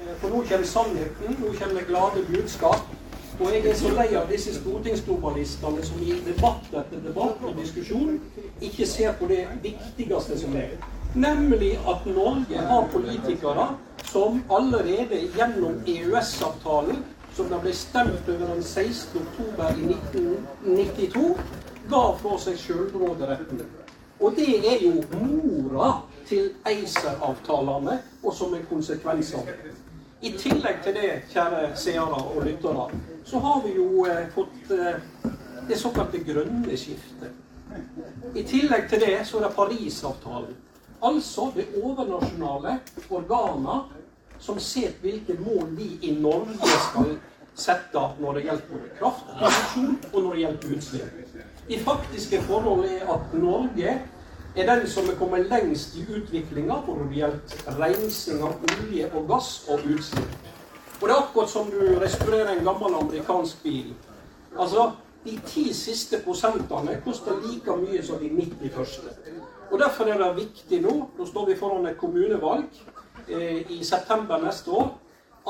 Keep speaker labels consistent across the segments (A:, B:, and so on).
A: Eh, For nå kommer sannheten, nå kommer glade budskap. Og jeg er så lei av disse stortingsglobalistene som i debatt etter debatt og diskusjon ikke ser på det viktigste som er. Nemlig at Norge har politikere som allerede gjennom EØS-avtalen, som det ble stemt over den 16. oktober i 1992, ga fra seg sjølråderetten. Og det er jo mora til ACER-avtalene, og som en konsekvens av det. I tillegg til det, kjære seere og lyttere, så har vi jo eh, fått eh, det såkalte grønne skiftet. I tillegg til det så er det Parisavtalen. Altså det overnasjonale organer som ser hvilke mål vi i Norge skal sette når det gjelder kraftproduksjon og når det gjelder utslipp. De faktiske forhold er at Norge er den som er kommet lengst i utviklinga når det gjelder rensing av olje og gass og utslipp. Og det er akkurat som du restaurerer en gammel amerikansk bil. Altså, de ti siste prosentene koster like mye som de 90 første. Og Derfor er det viktig nå, nå står vi foran et kommunevalg eh, i september neste år,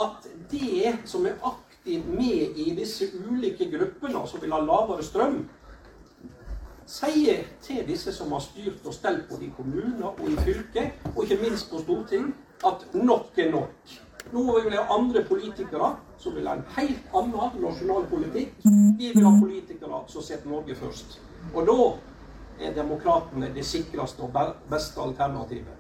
A: at det som er aktivt med i disse ulike gruppene som vil ha lavere strøm, sier til disse som har styrt og stelt både i kommuner og i fylket, og ikke minst på Storting, at nok er nok. Nå vil vi ha andre politikere som vil ha en helt annen nasjonal politikk. Vi vil ha politikere som setter Norge først. Og da er demokratene det sikreste og beste alternativet.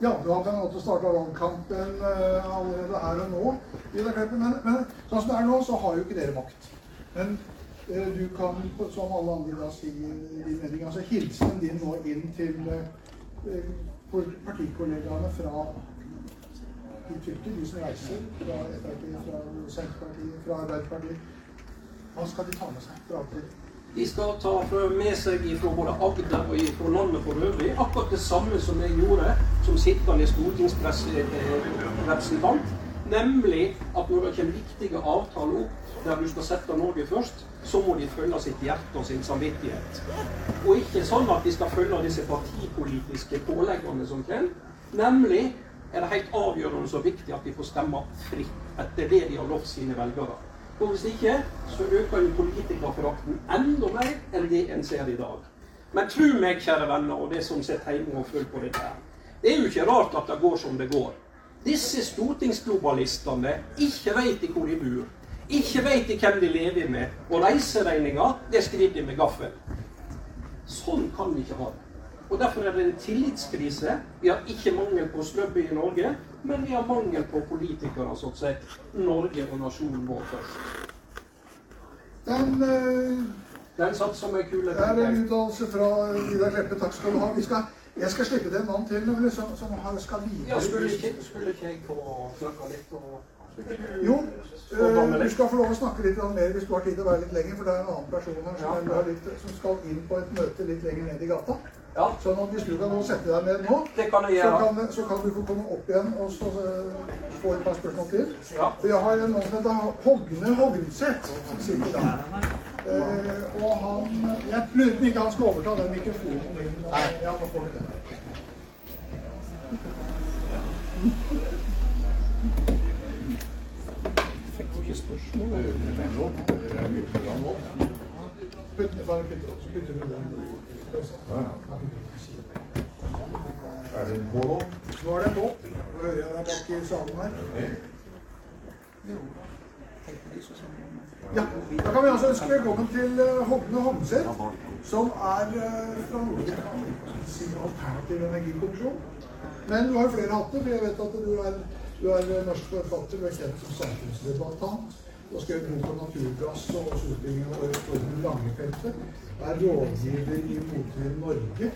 B: Ja, du har på en måte starta valgkampen eh, allerede her og nå. Men, men sånn som det er nå, så har jo ikke dere makt. Men du kan, som alle andre, da si din mening. Altså hilsen din nå inn til eh, partikollegaene fra de fylker, de som reiser fra Frp, fra Senterpartiet, fra Arbeiderpartiet. Hva skal de ta med seg fra alt?
A: De skal ta med seg fra både Agder og fra landet for øvrig akkurat det samme som jeg gjorde som sittende stortingsrepresentant. Nemlig at når det kommer viktige avtaler opp der du skal sette Norge først, så må de følge sitt hjerte og sin samvittighet. Og ikke sånn at de skal følge disse partipolitiske påleggene som til. Nemlig er det helt avgjørende så viktig at de får stemme fritt etter det de har lovt sine velgere. Og hvis ikke, så øker jo politikerforakten enda mer enn det en ser i dag. Men tro meg, kjære venner, og det som sitter hjemme og følger på dette her. Det er jo ikke rart at det går som det går. Disse stortingsglobalistene ikke de hvor de bor. Ikke vet de hvem de lever med. Og reiseregninga, det skriver de med gaffel. Sånn kan vi ikke ha det. Og Derfor er det en tillitskrise. Vi har ikke mangel på snøbbe i Norge, men vi har mangel på politikere som setter Norge og nasjonen vår først.
B: Den øh,
A: Den satt som ei kule.
B: Det er en uttalelse fra Vidar Kleppe. Takk skal du ha. Skal, jeg skal slippe til en mann til nemlig, som, som skal videre.
A: Ja, skulle ikke, skulle ikke jeg få snakke litt og
B: Jo, eh, du skal få lov å snakke litt mer hvis du har tid til å være litt lenger, for det er en annen person her som,
A: Ja.
B: litt, som skal inn på et møte litt lenger ned i gata.
A: Ja,
B: Sånn at hvis du kan sette deg ned nå,
A: kan
B: så kan, så kan du få komme opp igjen og så, uh, få et par spørsmål til.
A: Ja.
B: For jeg har en mann som heter Hogne Hognseth, som sitter der. Uh, og han Jeg lurer på om ikke han skal overta den mikrofonen min. Nei, Ja, nå får vi det. Putt- bare putt- så putter du den.
C: Er det på nå?
B: Nå er det på. Nå hører jeg deg bak i salen her. Ja, Da kan vi altså ønske velkommen til eh, Hogne Homseth, som er fra fra Norge. Sin alternativ energikommisjon. Men du har jo flere hatter, for jeg vet at du er, du er norsk forfatter. Du er kjent som samfunnsdebattant. Har skrevet bok om naturgass og solbygging og Torben Langefeltet. Er rådgiver i Motvind Norge.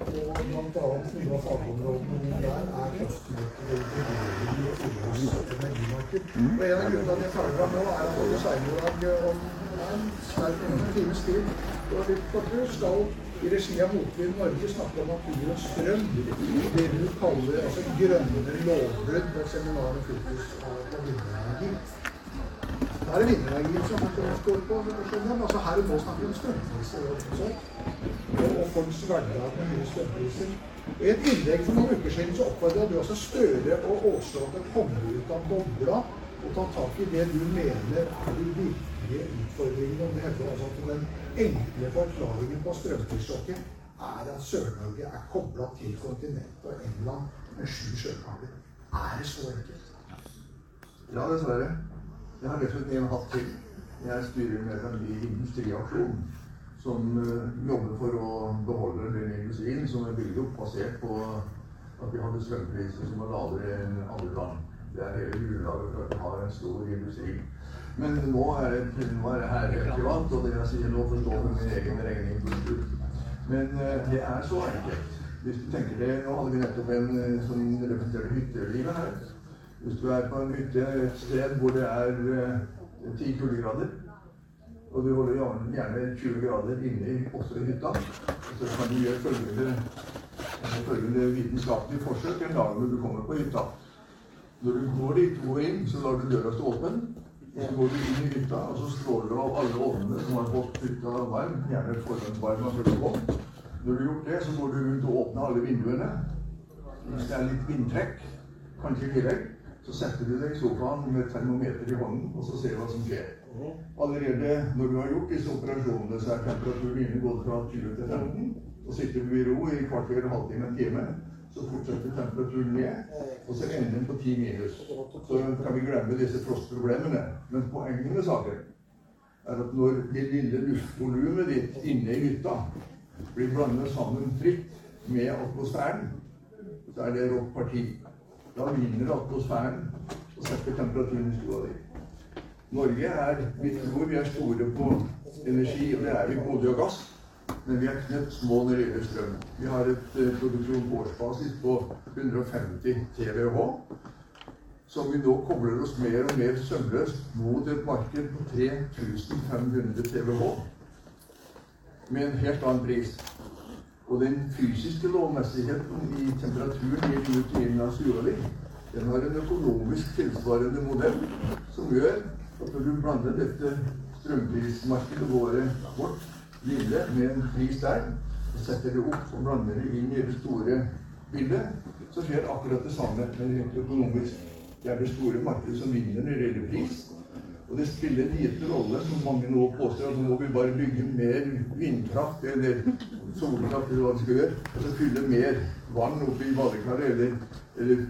B: Og blant annet noen av fagområdene der er kraftmarkedet og energimarked. Og en av grunnene til at jeg tar fram nå, er at Åge Seierdag om en sterk times tid og litt du skal i regi av Motvind Norge snakke om natur og strøm. Det du kaller altså grønnere lovbrudd, og seminaret fokus på vindenergi. Da er det vindenergien som står på. skjønner. Altså her og nå snakker vi om strømpriser og. Og, folks hverdag med mye strømpriser. I et innlegg for noen uker siden så oppfordra du også Støre og Aasland til å komme ut av bobla og ta tak i det du mener er de virkelige utfordringene. Om du hevder altså at den enkle forklaringen på strømprissjokket er at Sør-Norge er kobla til kontinentet og England med sju sjøkabler. Er det så enkelt?
C: Ja, dessverre. Jeg har dessuten en hatt til. Jeg styrer med i industriaksjon som uh, jobber for å beholde den industrien som er bygd opp basert på at vi hadde strømpriser som var lavere enn andre land. Det er hele grunnlaget for at vi har en stor industri. Men nå er det, nå er det her privat, og det jeg sier nå, får stå min egen regning. Men uh, det er så enkelt. Hvis du tenker det, Nå hadde vi nettopp en uh, som representerte hyttelivet her. Hvis du er på en hytte et sted hvor det er ti kuldegrader og du holder gjerne 20 grader inne også i hytta. Så kan du gjøre følgende, følgende vitenskapelige forsøk en dag når du kommer på hytta. Når du går dit og inn, så lar du døra stå åpen. Så går du inn i hytta, og så slår du av alle ovnene som har fått hytta varm. Gjerne forhåndsvarm og full på. Når du har gjort det, så går du rundt og åpner alle vinduene. Hvis det er litt vindtrekk, kanskje i tillegg, så setter du deg i sofaen med termometer i hånden, og så ser du hva som skjer. Allerede når du har gjort disse operasjonene, så er temperaturen inne gått fra 20 til 15. Så sitter du i ro i kvarter, en halvtime, en time. Så fortsetter temperaturen ned, og så ender den på 10 minus. Så kan vi glemme disse frostproblemene. Men poenget med saken er at når det lille luftvolumet ditt inne i hytta blir blandet sammen fritt med atmosfæren, så er det rått parti. Da vinner atmosfæren og setter temperaturen i stua di. Norge er Vi tror vi er store på energi, og det er vi på olje og gass. Men vi er knapt små når det gjelder strøm. Vi har et uh, produksjon på årsbasis på 150 TWh. Som vi nå kobler oss mer og mer sømløst mot et marked på 3500 TWh. Med en helt annen pris. Og den fysiske lovmessigheten i temperaturen i av stua den har en økonomisk tilsvarende modell som gjør at når du blander dette strømprismarkedet vårt lille med en pris der, og setter det opp og blander det inn i det store bildet, så skjer akkurat det samme, men rent økonomisk. Det er det store markedet som vinner når det gjelder pris. Og det spiller en liten rolle, som mange nå påstår, at nå må vi bare bygge mer vindkraft eller solkraft eller hva det skal gjøre, og så fylle mer vann oppi badekaret eller, eller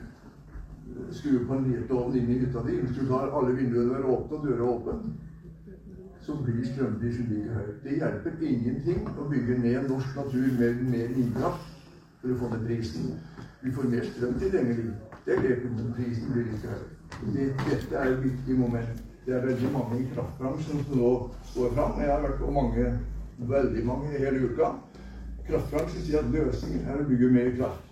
C: skru på en liten ovn inn i hytta di. Hvis du tar alle vinduene være åpne og døra åpne, så blir strømprisen like høy. Det hjelper ingenting å bygge ned norsk natur med mer vindkraft for å få ned prisen. Vi får mer strøm tilgjengelig. Det er mot prisen blir like høy. Det, dette er et viktig moment. Det er veldig mange i kraftbransjen som nå står fram. Jeg har vært på mange, veldig mange hele uka. Kraftbransjen sier at løsningen er å bygge mer kraft.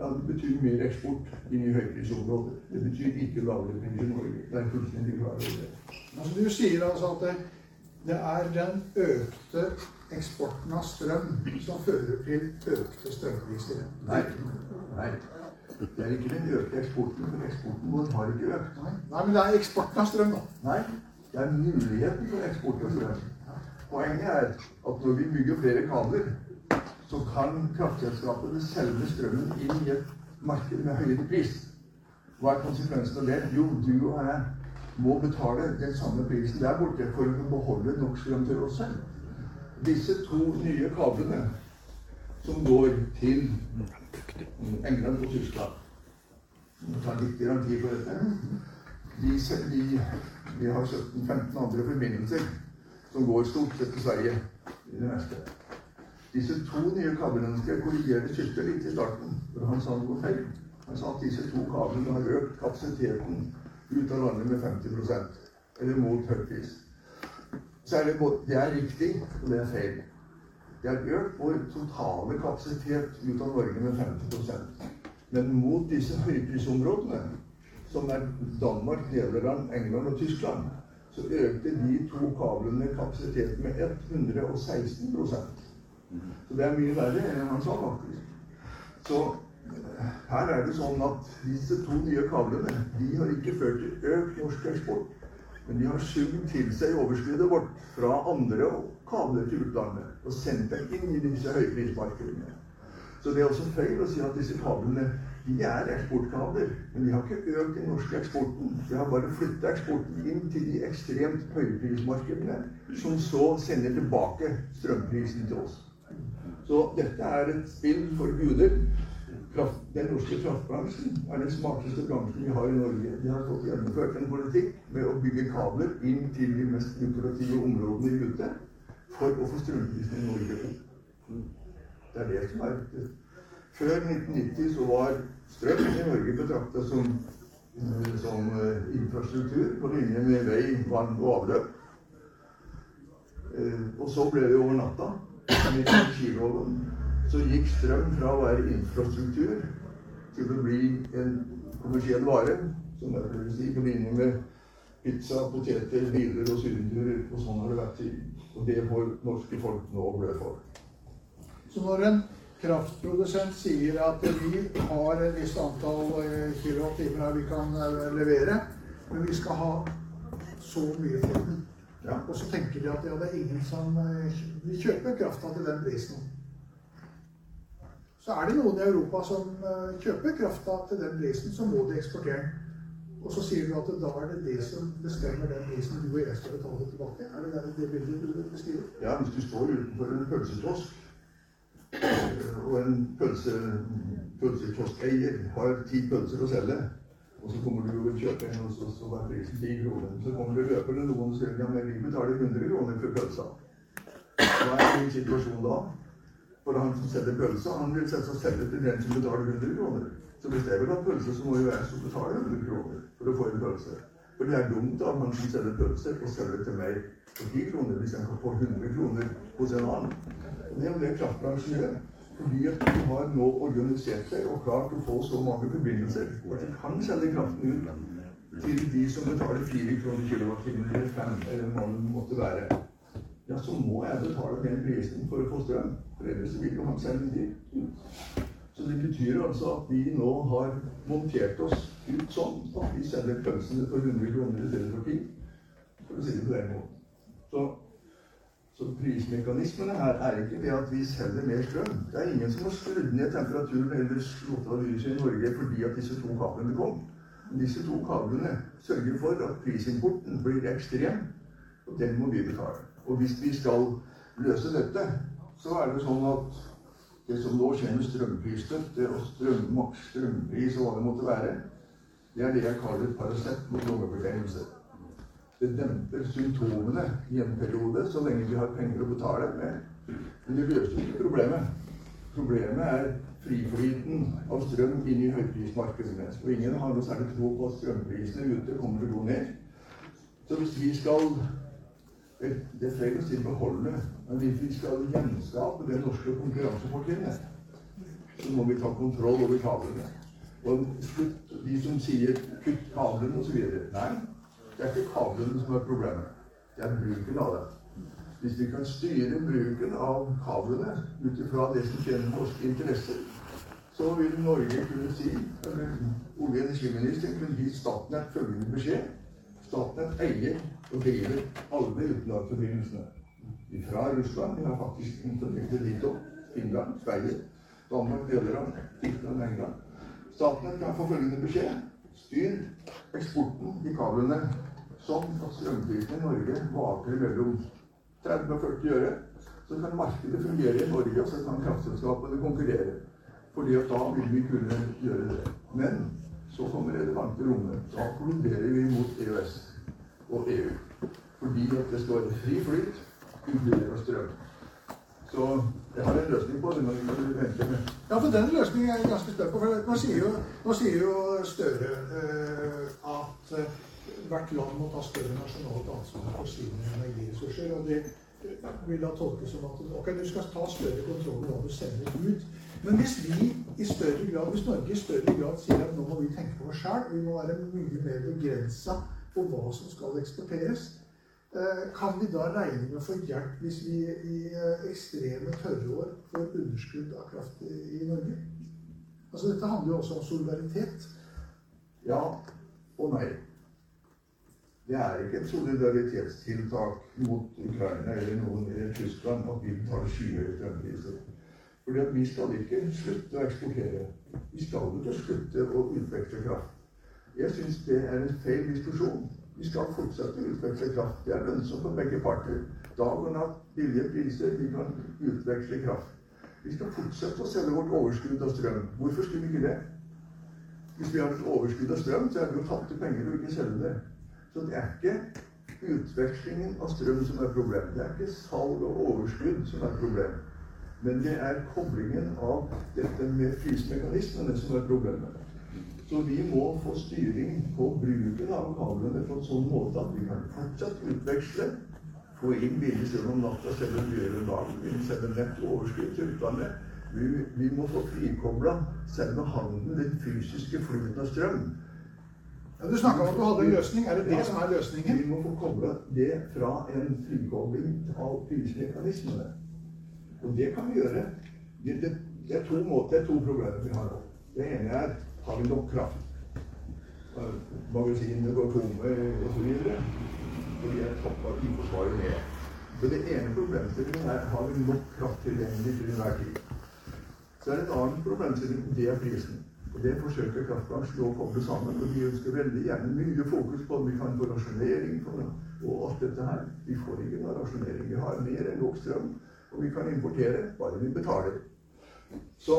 C: Ja, Det betyr mer eksport inn i høyprisområder. Det betyr ikke lavere pris i Norge. Det er fullstendig klar over det.
B: Altså, du sier altså at det, det er den økte eksporten av strøm som fører til økte strømpriser?
C: Nei. Nei. Det er ikke den økte eksporten, for eksporten vår har ikke økt.
B: Nei. Nei, men det er eksporten av strøm, da.
C: Nei. Det er muligheten for eksport av strøm. Poenget er at når vi bygger flere kabler så kan kraftselskapene selge strømmen inn i et marked med høyere pris. Hva er konsekvensen av det? Jo, du og jeg må betale den samme prisen der borte for å beholde nok strøm til oss selv. Disse to nye kablene som går til England og Tyskland Det tar litt garanti på dette. De, de, de har 17-15 andre forbindelser som går stort sett til Sverige i det meste. Disse to nye kablene skal jeg korrigere Kyrkja litt i starten, for han sa noe feil. Han sa at disse to kablene har økt kapasiteten ut av landet med 50% eller mot høypris. Så er det, det er riktig, og det er feil. Det har økt vår totale kapasitet ut av Norge med 50% Men mot disse høyprisområdene, som er Danmark, Nederland, England og Tyskland, så økte de to kablene kapasiteten med 116% så det er mye verre enn han sa, faktisk. Så eh, her er det sånn at disse to nye kablene de har ikke ført til økt norsk eksport, Men de har sugd til seg overskuddet vårt fra andre kabler til utlandet og sendt det inn i disse høyprismarkedene. Så det er også feil å si at disse kablene de er eksportkabler. Men de har ikke økt den norske eksporten. De har bare flytta eksporten inn til de ekstremt høyprismarkedene, som så sender tilbake strømprisen til oss. Så dette er et spill for guder. Den norske kraftbransjen er den smarteste bransjen vi har i Norge. De har fått gjennomført en politikk med å bygge kabler inn til de mest lukrative områdene i ute for å få strømprisene i Norge opp. Det er det som er. Før 1990 så var strøm i Norge betrakta som, som infrastruktur på linje med vei, vann og avløp. Og så ble det over natta, med energiloven, så gikk strøm fra å være infrastruktur til å bli en kommersiell vare, som er si, på linje med pizza, poteter, biler og sylindere. Og sånn har det vært siden. Og det får norske folk nå blø for.
B: Så når en kraftprodusent sier at vi har et visst antall kilowattimer vi kan levere, men vi skal ha så mye for den,
C: Ja.
B: og så tenker de at ja, det er ingen som vil kjøpe krafta til den prisen. Så er det noen i Europa som eh, kjøper krafta til den prisen, så må de eksportere den. Og så sier du at da er det det som bestemmer den prisen du og jeg skal betale tilbake. Er det det, det bildet du beskriver?
C: Ja, hvis du står utenfor en pølsekiosk, og en pølse, pølsekioskeier har ti pølser å selge, og så kommer du og kjøper kjøpe en, og så, så er prisen ti kroner. Så kommer det løpende noen og sier ja, men vi betaler 100 kroner for pølsa. Hva er din situasjon da? For han som selger pølsa, han vil selvsagt selge til den som betaler 100 kroner. Så hvis jeg vil ha pølse, så må jo jeg som betaler 100 kroner for å få en pølse. For det er dumt av han som selger pølser, å selge til meg for 10 kroner hvis jeg kan få 100 kroner hos en annen. Det er jo det kraftbransjen gjør. Fordi at de har nå organisert seg og klart å få så mange forbindelser at de kan selge kraften ut til de som betaler 4 kroner kilowattimen eller 5 eller hva det måtte være. Ja, så må jeg betale den prisen for å få strøm. For ellers vil jo han selge dyrt. Så det betyr altså at vi nå har montert oss ut sånn at vi selger pølsene for 100 kroner i stedet for 10. For å si det på den måten. Så så prismekanismene her er ikke det at vi selger mer strøm. Det er ingen som har skrudd ned temperaturen eller slått av lyset i Norge fordi at disse to kablene kom. Disse to kablene sørger for at prisimporten blir ekstrem, og den må vi betale. Og hvis vi skal løse dette, så er det sånn at det som nå skjer med strømprisstøtte og strøm, maks strømpris og hva det måtte være, det er det jeg kaller Paracet mot lungebetennelse. Det demper symptomene i en periode så lenge vi har penger å betale med. Men det løser ikke problemet. Problemet er friflyten av strøm inn i høyprismarkedene. Og ingen har noe særlig tro på at strømprisene ute kommer til å gå ned. Så hvis vi skal Det er feil å si beholde, men hvis vi skal gjenskape det norske konkurransefortrinnet, så må vi ta kontroll over kablene. Og slutt de som sier 'kutt kablene' osv. Nei, det er ikke kablene som er problemet. Det er bruken av dem. Hvis vi kan styre bruken av kablene ut ifra det som tjener norske interesser, så vil Norge kunne si, eller olje- og energiministeren kunne gi Statnett følgende beskjed. Statnett eier og driver alle utenlandsforbindelsene. Fra Russland. Vi har faktisk dit opp. Finland, Sverige, Danmark, Nederland, Tyskland, England. Statnett kan få følgende beskjed. Styr eksporten i kablene sånn at strømprisene i Norge vaker mellom 30 og 40 øre. Så kan markedet fungere i Norge, og så kan kraftselskapene konkurrere. Fordi at da vil vi kunne gjøre det. Men så kommer relevante rommet. Da kolliderer vi mot EØS og EU. Fordi at det står fri flyt, og strøm. Så jeg har en løsning på det. men vi venter med.
B: Ja, for den løsningen er jeg ganske spent på. For nå sier jo, jo Støre eh, at eh, hvert land må ta større nasjonalt ansvar for sine energiressurser. Og det vil da tolkes som at ok, du skal ta større kontroll over hva du sender ut. Men hvis vi i større grad, hvis Norge i større grad sier at nå må vi tenke på oss sjøl, vi må være mye mer begrensa på hva som skal eksporteres, eh, kan vi da regne med å få hjelp hvis vi i eh, ekstreme tørrår får underskudd av kraft i Norge? Altså Dette handler jo også om solidaritet.
C: Ja og nei. Det er ikke et solidaritetstiltak mot Ukraina eller noen i Tyskland at vi tar skyhøye strømpriser. Fordi at vi skal ikke slutte å eksportere. Vi skal ikke slutte å utveksle kraft. Jeg syns det er en feil diskusjon. Vi skal fortsette å utveksle kraft. Det er lønnsomt for begge parter. Dag og natt, billige priser. Vi kan utveksle kraft. Vi skal fortsette å selge vårt overskudd av strøm. Hvorfor skulle vi ikke det? Hvis vi har et overskudd av strøm, så er det jo tapte penger å ikke selge det. Så det er ikke utvekslingen av strøm som er problemet. Det er ikke salg og overskudd som er problemet. Men det er koblingen av dette med prismekanismene som er problemet. Så vi må få styring på bruken av kablene på en sånn måte at vi kan fortsatt utveksle, få inn billig strøm om natta, selge dyrere dagen, selge nett overskudd til utlandet. Vi, vi, må få frikobla selve handelen, den fysiske flyten av strøm,
B: ja, du snakka om at du hadde en løsning. Er det det som er løsningen?
C: Vi må få koble det fra en frikobling av prismekanismene. Og det kan vi gjøre. Det, det, det, er to måter, det er to problemer vi har. Det ene er har vi nok kraft. Magasinene går tomme osv. Fordi jeg toppa Forsvaret ned. Så det ene problemstillingen er har vi nok kraft tilgjengelig til enhver tid. Så er det et annet problemstilling, det er prisen. Det forsøker kraftbransjen å koble sammen. og De ønsker veldig gjerne mye fokus på om vi kan få rasjonering på det, og alt dette her. Vi får ikke noe rasjonering. Vi har mer enn nok strøm, og vi kan importere bare vi betaler. Så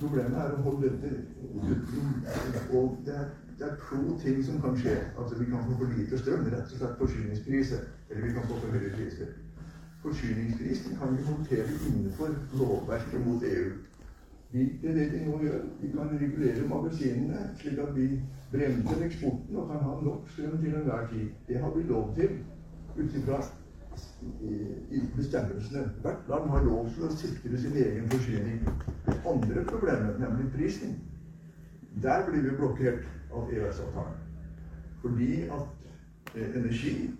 C: problemet er å holde dette uten. Og det er, det er, to ting som kan skje. Altså Vi kan få for lite strøm, rett og slett forsyningspriser. Eller vi kan få for høye priser. Forsyningskrisen kan vi håndtere innenfor lovverket mot EU. Det er det de nå gjør. De kan regulere magasinene slik at vi bremser eksporten og kan ha nok strøm til enhver tid. Det har vi lov til ut ifra bestemmelsene. Hvert land har lov til å sikre sin egen forsyning. Det andre problemet, nemlig prisen, der blir vi blokkert av EØS-avtalen. Fordi at eh, energi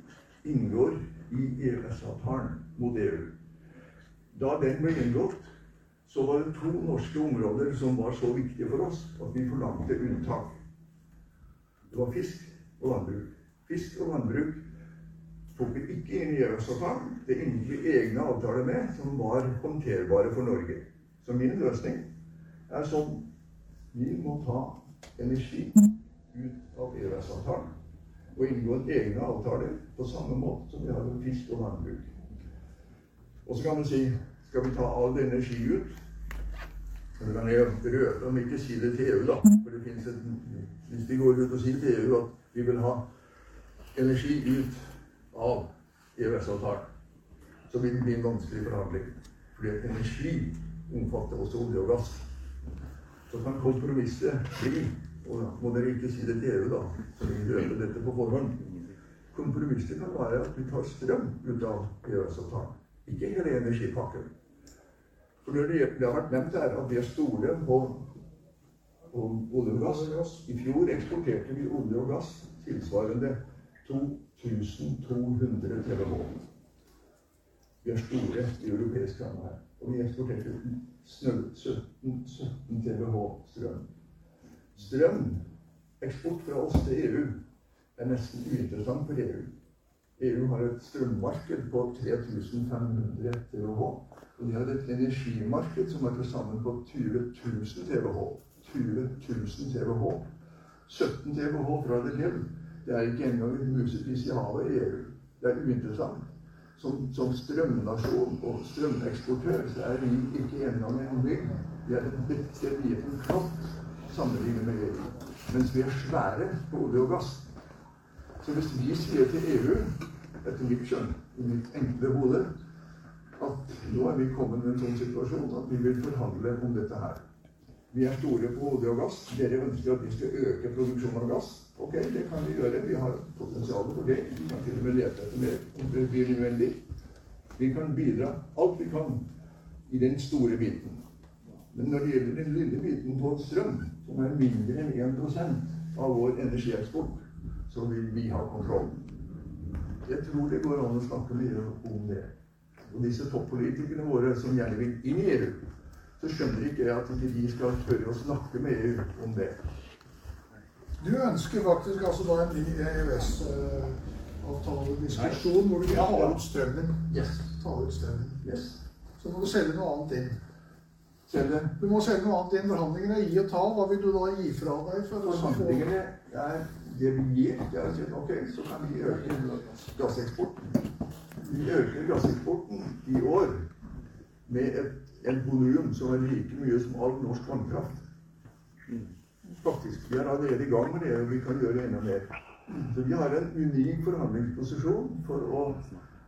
C: inngår i EØS-avtalen mot EU. Da den ble inngått, så var det to norske områder som var så viktige for oss at vi forlangte unntak. Det var fisk og landbruk. Fisk og landbruk tok vi ikke inn i EØS-avtalen. Det inngikk vi egne avtaler med som var håndterbare for Norge. Så min løsning er sånn vi må ta energi ut av EØS-avtalen og inngå en egne avtaler på samme måte som vi har med fisk og landbruk. Og så kan du si skal vi ta all energi ut? Men kan jeg røpe om ikke si det til EU, da. For det et, Hvis vi går ut og sier til EU at vi vil ha energi ut av EØS-avtalen, så vil det bli en vanskelig forhandling. Fordi energi omfatter også olje og gass. Så kan kompromisset bli og må dere ikke si det til EU, da, så vi røper dette på forhånd. Kompromisset kan være at vi tar strøm ut av EØS-avtalen. Ikke hele energipakken. For det, det har vært nevnt her at er store på, på olje og gass. I fjor eksporterte vi olje og gass tilsvarende 2200 TWh. Vi er store i europeisk land her. Og vi eksporterte 17, 17 TWh strøm. Strøm, eksport fra oss til EU, er nesten uinteressant for EU. EU har et strømmarked på 3500 TWh. Og de har et energimarked som er til sammen på 20 000 TWh. 20 000 TWh. 17 TWh fra det hjem. Det er ikke engang en musepis i havet i EU. Det er uinteressant. Som, som strømnasjon og strømeksportør så er vi ikke engang en handling. Vi er en bitte liten flott sammenlignet med EU. Mens vi er svære på olje og gass. Så hvis vi sier til EU, etter mitt skjønn, i mitt enkle hode at nå er vi kommet i en sånn situasjon at vi vil forhandle om dette her. Vi er store på olje og gass. Dere ønsker at vi skal øke produksjonen av gass. Ok, det kan vi gjøre. Vi har potensial for det. Vi kan til og med lete etter mer om det blir nødvendig. Vi kan bidra alt vi kan i den store biten. Men når det gjelder den lille biten på strøm, som er mindre enn 1% av vår energieksport, så vil vi ha kontroll. Jeg tror det går an å snakke mye om det og disse toppolitikerne våre som gjerne vil inn i EU, så skjønner ikke jeg at ikke de skal tørre å snakke med EU om det.
B: Du ønsker faktisk altså da en ny EØS-avtalediskusjon hvor du
C: vil
B: ha ut strømmen.
C: Yes.
B: Ta ut strømmen.
C: Yes.
B: Så må du selge noe annet inn.
C: Selge. du?
B: Må selge noe annet inn. Forhandlingene er gi og ta. Hva vil du da gi fra deg? For
C: Forhandlingene er det vi gir. Det er å si, ok, så kan vi øke gasseksporten. Vi øker gasseksporten i år med et, et volum som er like mye som all norsk vannkraft. Faktisk. Vi er allerede i gang med det, og vi kan gjøre enda mer. Så vi har en unik forhandlingsposisjon for å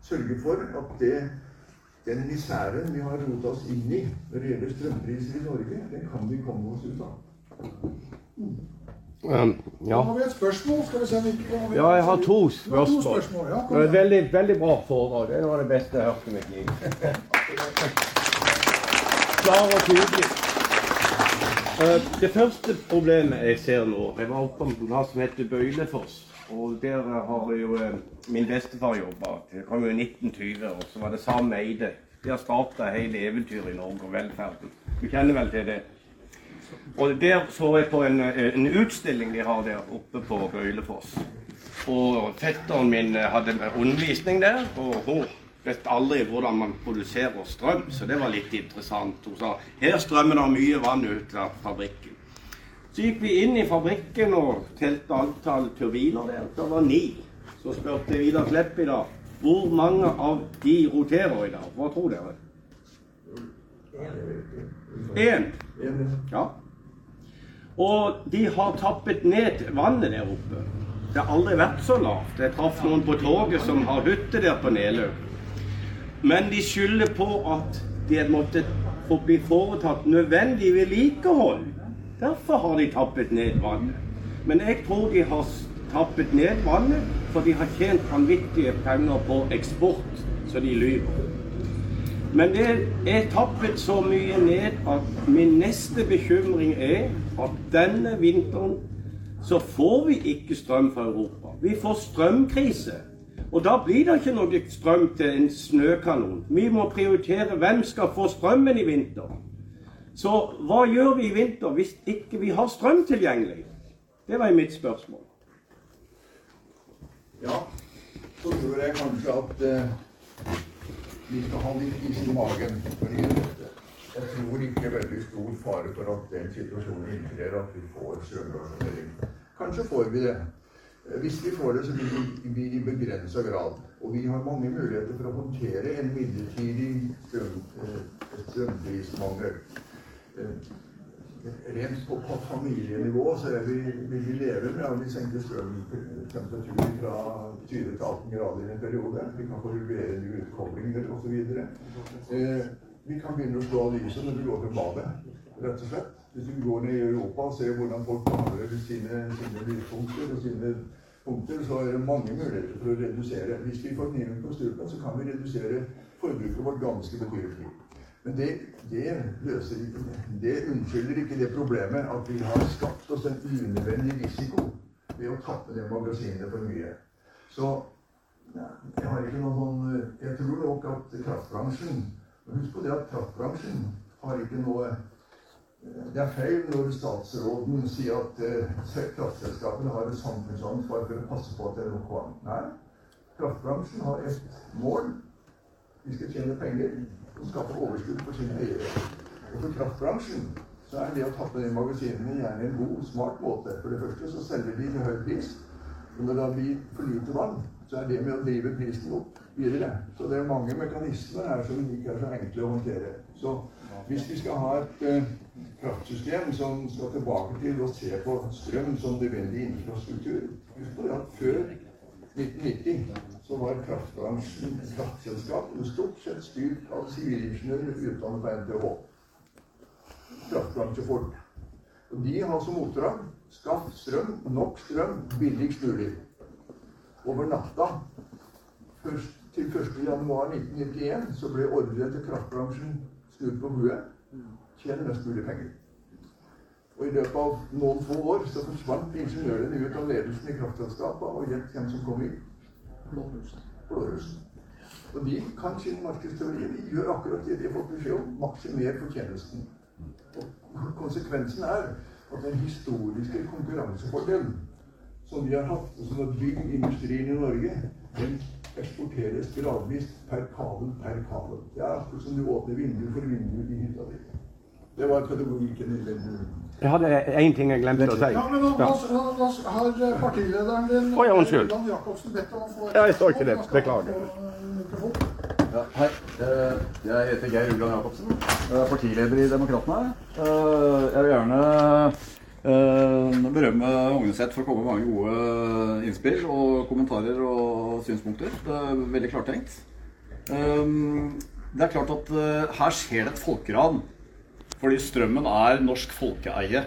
C: sørge for at det, den misæren vi har rota oss inn i når det gjelder strømpriser i Norge, den kan vi komme oss ut av.
D: Um, ja.
B: har vi et spørsmål. Skal vi se om vi ikke kommer
D: ja, jeg har to
B: spørsmål. to
D: spørsmål.
B: Ja,
D: Det
B: kom
D: er
B: igjen.
D: veldig, veldig bra foredrag. Det er noe av det beste jeg har hørt i mitt liv. Klar og tydelig. Uh, Det første problemet jeg ser nå Jeg var oppe på en plass som heter Bøylefoss. Og der har jo uh, min bestefar jobba. Det kom jo i 1920, og så var det Sam Eide. De har starta hele eventyret i Norge og velferden. Du kjenner vel til det? Og der så jeg på en, eh, en utstilling de har der oppe på Bøylefoss. Og fetteren min eh, hadde undervisning der, og hun vet aldri hvordan man produserer strøm, så det var litt interessant. Hun sa her strømmer det mye vann ut av fabrikken. Så gikk vi inn i fabrikken og telte antall turbiner der. Det var ni. Så spurte Vidar Klepp i dag hvor mange av de roterer i dag. Hva tror dere? Én. Ja. Og de har tappet ned vannet der oppe. Det har aldri vært så lavt. Jeg traff noen på toget som har hytte der på Nelø. Men de skylder på at de måtte få bli foretatt nødvendig vedlikehold. Derfor har de tappet ned vannet. Men jeg tror de har tappet ned vannet, for de har tjent vanvittige penger på eksport, så de lyver. Men det er tappet så mye ned at min neste bekymring er at denne vinteren så får vi ikke strøm fra Europa. Vi får strømkrise. Og da blir det ikke noe strøm til en snøkanon. Vi må prioritere hvem skal få strømmen i vinter. Så hva gjør vi i vinter hvis ikke vi har strøm tilgjengelig? Det var mitt spørsmål.
C: Ja, så tror jeg kanskje at eh, vi skal ha litt is i magen fordi det. Jeg tror ikke veldig stor fare for at den situasjonen inntrer at vi får strømrasjonering. Kanskje får vi det. Eh, Hvis vi får det, så vil vi i begrensa grad. Og vi har mange muligheter for å håndtere en midlertidig eh, strømprismangel. Rent på, på familienivå så er vi, vil vi leve med at vi senker strømtemperaturen fra 20 til 18 grader i en periode. Vi kan få regulerende utkoblinger osv. Eh, vi kan begynne å slå av lyset når vi går til badet, rett og slett. Hvis du går ned i Europa og ser hvordan folk behandler sine, sine lyspunkter og sine punkter, så er det mange muligheter for å redusere. Hvis vi får kniven på strupen, så kan vi redusere forbruket vårt ganske betydelig. Men det, det løser ikke det. Unnskylder ikke det problemet at vi har skapt oss en unødvendig risiko ved å tappe det magasinet for mye. Så jeg har ikke noe sånn Jeg tror nok at kraftbransjen Husk på det at kraftbransjen har ikke noe det er feil når statsråden sier at eh, kraftselskapene har et samfunnsansvar for å passe på at det er nok vann. Nei, kraftbransjen har et mål. De skal tjene penger og skape overskudd for sine eiere. Og for kraftbransjen så er det å tappe ned magasinene gjerne en god, smart måte. For det første så selger de til høy pris. Og når det blir for lite vann, så er det med å drive prisen opp videre. Så det er mange mekanismer her som ikke er så enkle å håndtere. Så hvis vi skal ha et uh, kraftsystem som skal tilbake til å se på strøm som nødvendig infrastruktur Husk på det at før 1990 så var kraftbransjen kraftselskapene stort sett styrt av sivilingeniører utdannet på NTH. Kraftbransjefolk. Og de har som oppdrag skaff strøm, nok strøm, billigst mulig. Over natta først til 1.1.1991 så ble ordre til kraftbransjen snudd på huet. Tjene mest mulig penger. Og i løpet av noen få år så forsvant ingeniørene ut av ledelsen i kraftselskapet, og gjett hvem som kom inn? Blårussen. Og de kan sin markedsteori. De gjør akkurat det de har fått beskjed om. Maksimer fortjenesten. Og konsekvensen er at den historiske konkurransefordelen som vi har hatt, og som har bygd industrien i Norge, den eksporteres gradvis per kabel per kabel. Det er akkurat som du åpner vindu for vindu i hytta di. Det var pedagogikken i den
D: Jeg hadde én ting jeg glemte å si.
B: Ja, men da, nå, da, har partilederen din
D: oh, ja, unnskyld.
B: Jan Jacobsen bedt om å få
D: Ja, jeg så ikke det. Beklager.
E: Ja, hei. Eh, Jeg heter Geir Ugland Jacobsen. Jeg er partileder i Demokratene. Eh, Jeg vil gjerne eh, berømme Ogneseth for å komme med mange gode innspill og kommentarer og synspunkter. Det er veldig klartenkt. Eh, Det er klart at eh, her skjer det et folkeran. Fordi strømmen er norsk folkeeie.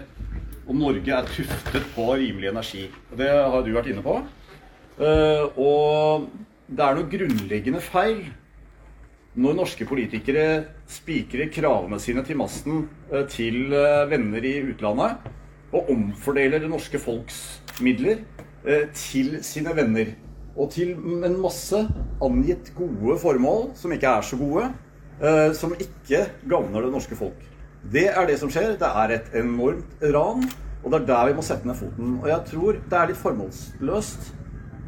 E: Og Norge er tuftet på rimelig energi. Det har du vært inne på. Eh, Og det er noe grunnleggende feil når norske politikere spikrer kravene sine til masten eh, til eh, venner i utlandet, og omfordeler det norske folks midler til sine venner. Og til en masse angitt gode formål som ikke er så gode, som ikke gagner det norske folk. Det er det som skjer. Det er et enormt ran, og det er der vi må sette ned foten. Og jeg tror det er litt formålsløst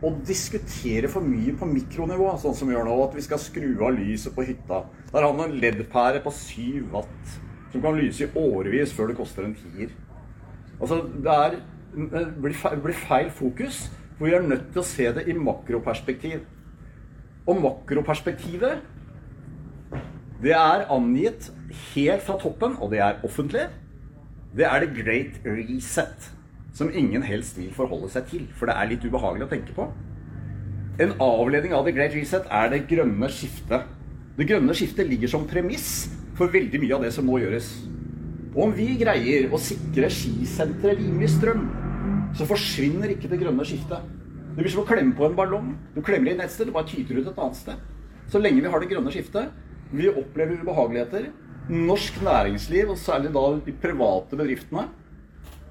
E: å diskutere for mye på mikronivå, sånn som vi gjør nå. At vi skal skru av lyset på hytta. Der har man en LED-pære på 7 watt som kan lyse i årevis før det koster en tier. Altså, det er, blir feil fokus, for vi er nødt til å se det i makroperspektiv. Og makroperspektivet, det er angitt helt fra toppen, og det er offentlig. Det er the great reset som ingen helst vil forholde seg til, for det er litt ubehagelig å tenke på. En avledning av The Great Reset er det grønne skiftet. Det grønne skiftet ligger som premiss for veldig mye av det som nå gjøres. Og om vi greier å sikre skisenteret rimelig strøm, så forsvinner ikke det grønne skiftet. Det blir som å klemme på en ballong. Du klemmer inn et sted, du bare tyter ut et annet sted. Så lenge vi har det grønne skiftet, vi opplever ubehageligheter. Norsk næringsliv, og særlig da de private bedriftene,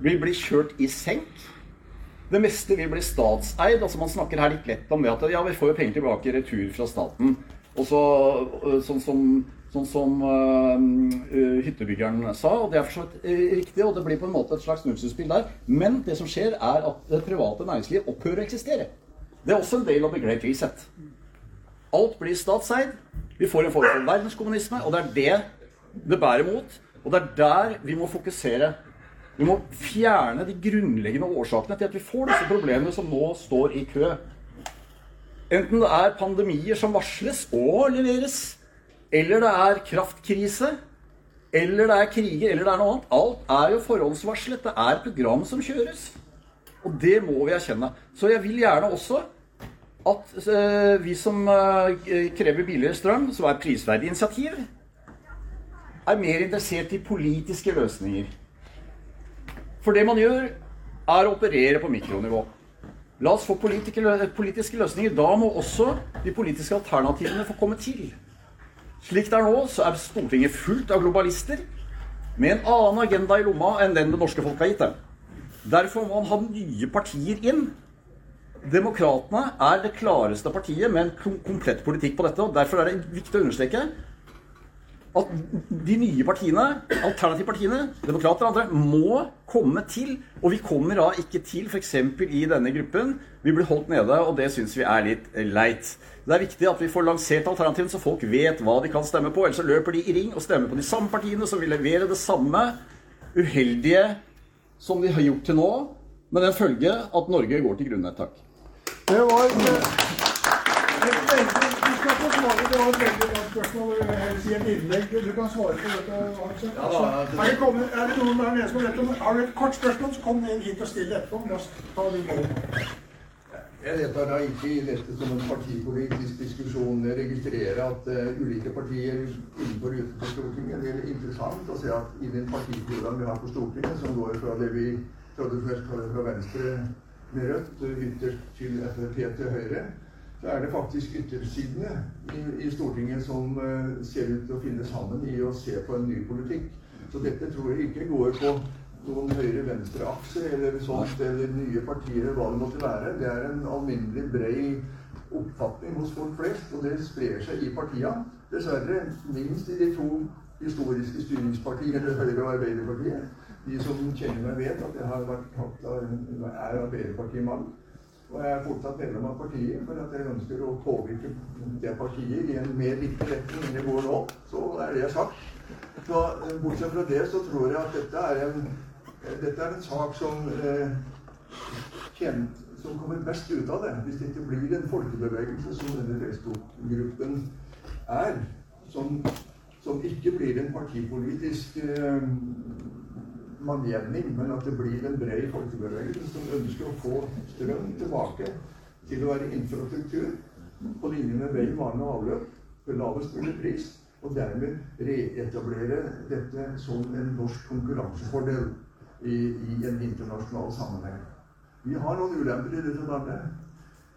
E: vil bli kjørt i senk. Det meste vil bli statseid. altså Man snakker her litt lett om det at ja, vi får jo penger tilbake i retur fra staten. Og så, øh, sånn som, sånn som uh, hyttebyggeren sa, og det er for så vidt riktig, og det blir på en måte et slags nullsumspill der. Men det som skjer, er at det private næringsliv opphører å eksistere. Det er også en del av the great reset. Alt blir statseid. Vi får en form for verdenskommunisme, og det er det det bærer mot. Og det er der vi må fokusere. Vi må fjerne de grunnleggende årsakene til at vi får disse problemene som nå står i kø. Enten det er pandemier som varsles og leveres, eller det er kraftkrise, eller det er kriger, eller det er noe annet. Alt er jo forhåndsvarslet. Det er program som kjøres. Og det må vi erkjenne. Så jeg vil gjerne også at eh, vi som eh, krever billigere strøm, som er prisverdig initiativ, er mer interessert i politiske løsninger. For det man gjør, er å operere på mikronivå. La oss få politiske, løsninger. Da må også de politiske alternativene få komme til. Slik det er nå, så er Stortinget fullt av globalister med en annen agenda i lomma enn den det norske folk har gitt dem. Derfor må man ha nye partier inn. Demokratene er det klareste partiet med en komplett politikk på dette. og Derfor er det viktig å understreke at de nye partiene, alternativpartiene, demokrater og andre, må komme til. Og vi kommer da ikke til f.eks. i denne gruppen. Vi blir holdt nede, og det syns vi er litt leit. Det er viktig at vi får lansert alternativene, så folk vet hva de kan stemme på. Ellers så løper de i ring og stemmer på de samme partiene som vil levere det samme uheldige som de har gjort til nå, med den følge at Norge går til grunne. Takk.
B: Det var et veldig Du skal få svare. Det var et veldig godt spørsmål. Jeg vil si et innlegg. Du kan svare på dette. Altså.
E: Ja, da,
B: Så, er, det kommet, er det noen der nede som vet om Har du et kort spørsmål, så kom inn hit og still det etterpå. La oss ta det nå.
C: Jeg deltar da ikke i dette som en partipolitisk diskusjon. Jeg registrerer at uh, ulike partier innenfor og utenfor Stortinget Det er interessant å se at i den partiprogrammet vi har på Stortinget, som går fra det vi tradisjonelt kaller fra venstre med rødt, ytterst til Frp til høyre, så er det faktisk yttersidene i, i Stortinget som uh, ser ut til å finne sammen i å se på en ny politikk. Så dette tror jeg ikke går på noen høyre-venstre-akse eller sånt, eller nye partier, eller hva det måtte være. Det er en alminnelig brei oppfatning hos folk flest, og det sprer seg i partiene. Dessverre minst i de to historiske styringspartiene, Høyre og Arbeiderpartiet. De som kjenner meg, vet at jeg har vært tatt av, er. Og jeg er fortsatt medlem av partiet, for at jeg ønsker å påvirke det partiet i en mer riktig retning enn det går nå. Så er det jeg sagt. Så Bortsett fra det så tror jeg at dette er en, dette er en sak som, eh, kjent, som kommer best ut av det. Hvis det ikke blir en folkebevegelse som denne Facebook-gruppen er. Som, som, ikke blir en partipolitisk eh, manngjevning, men at det blir en bred folkebevegelse som ønsker å få strøm tilbake til å være infrastruktur på linje med vei, vann og avløp for lavest mulig pris. Og dermed reetablere dette som en norsk konkurransefordel i, i en internasjonal sammenheng. Vi har noen ulemper i dette landet.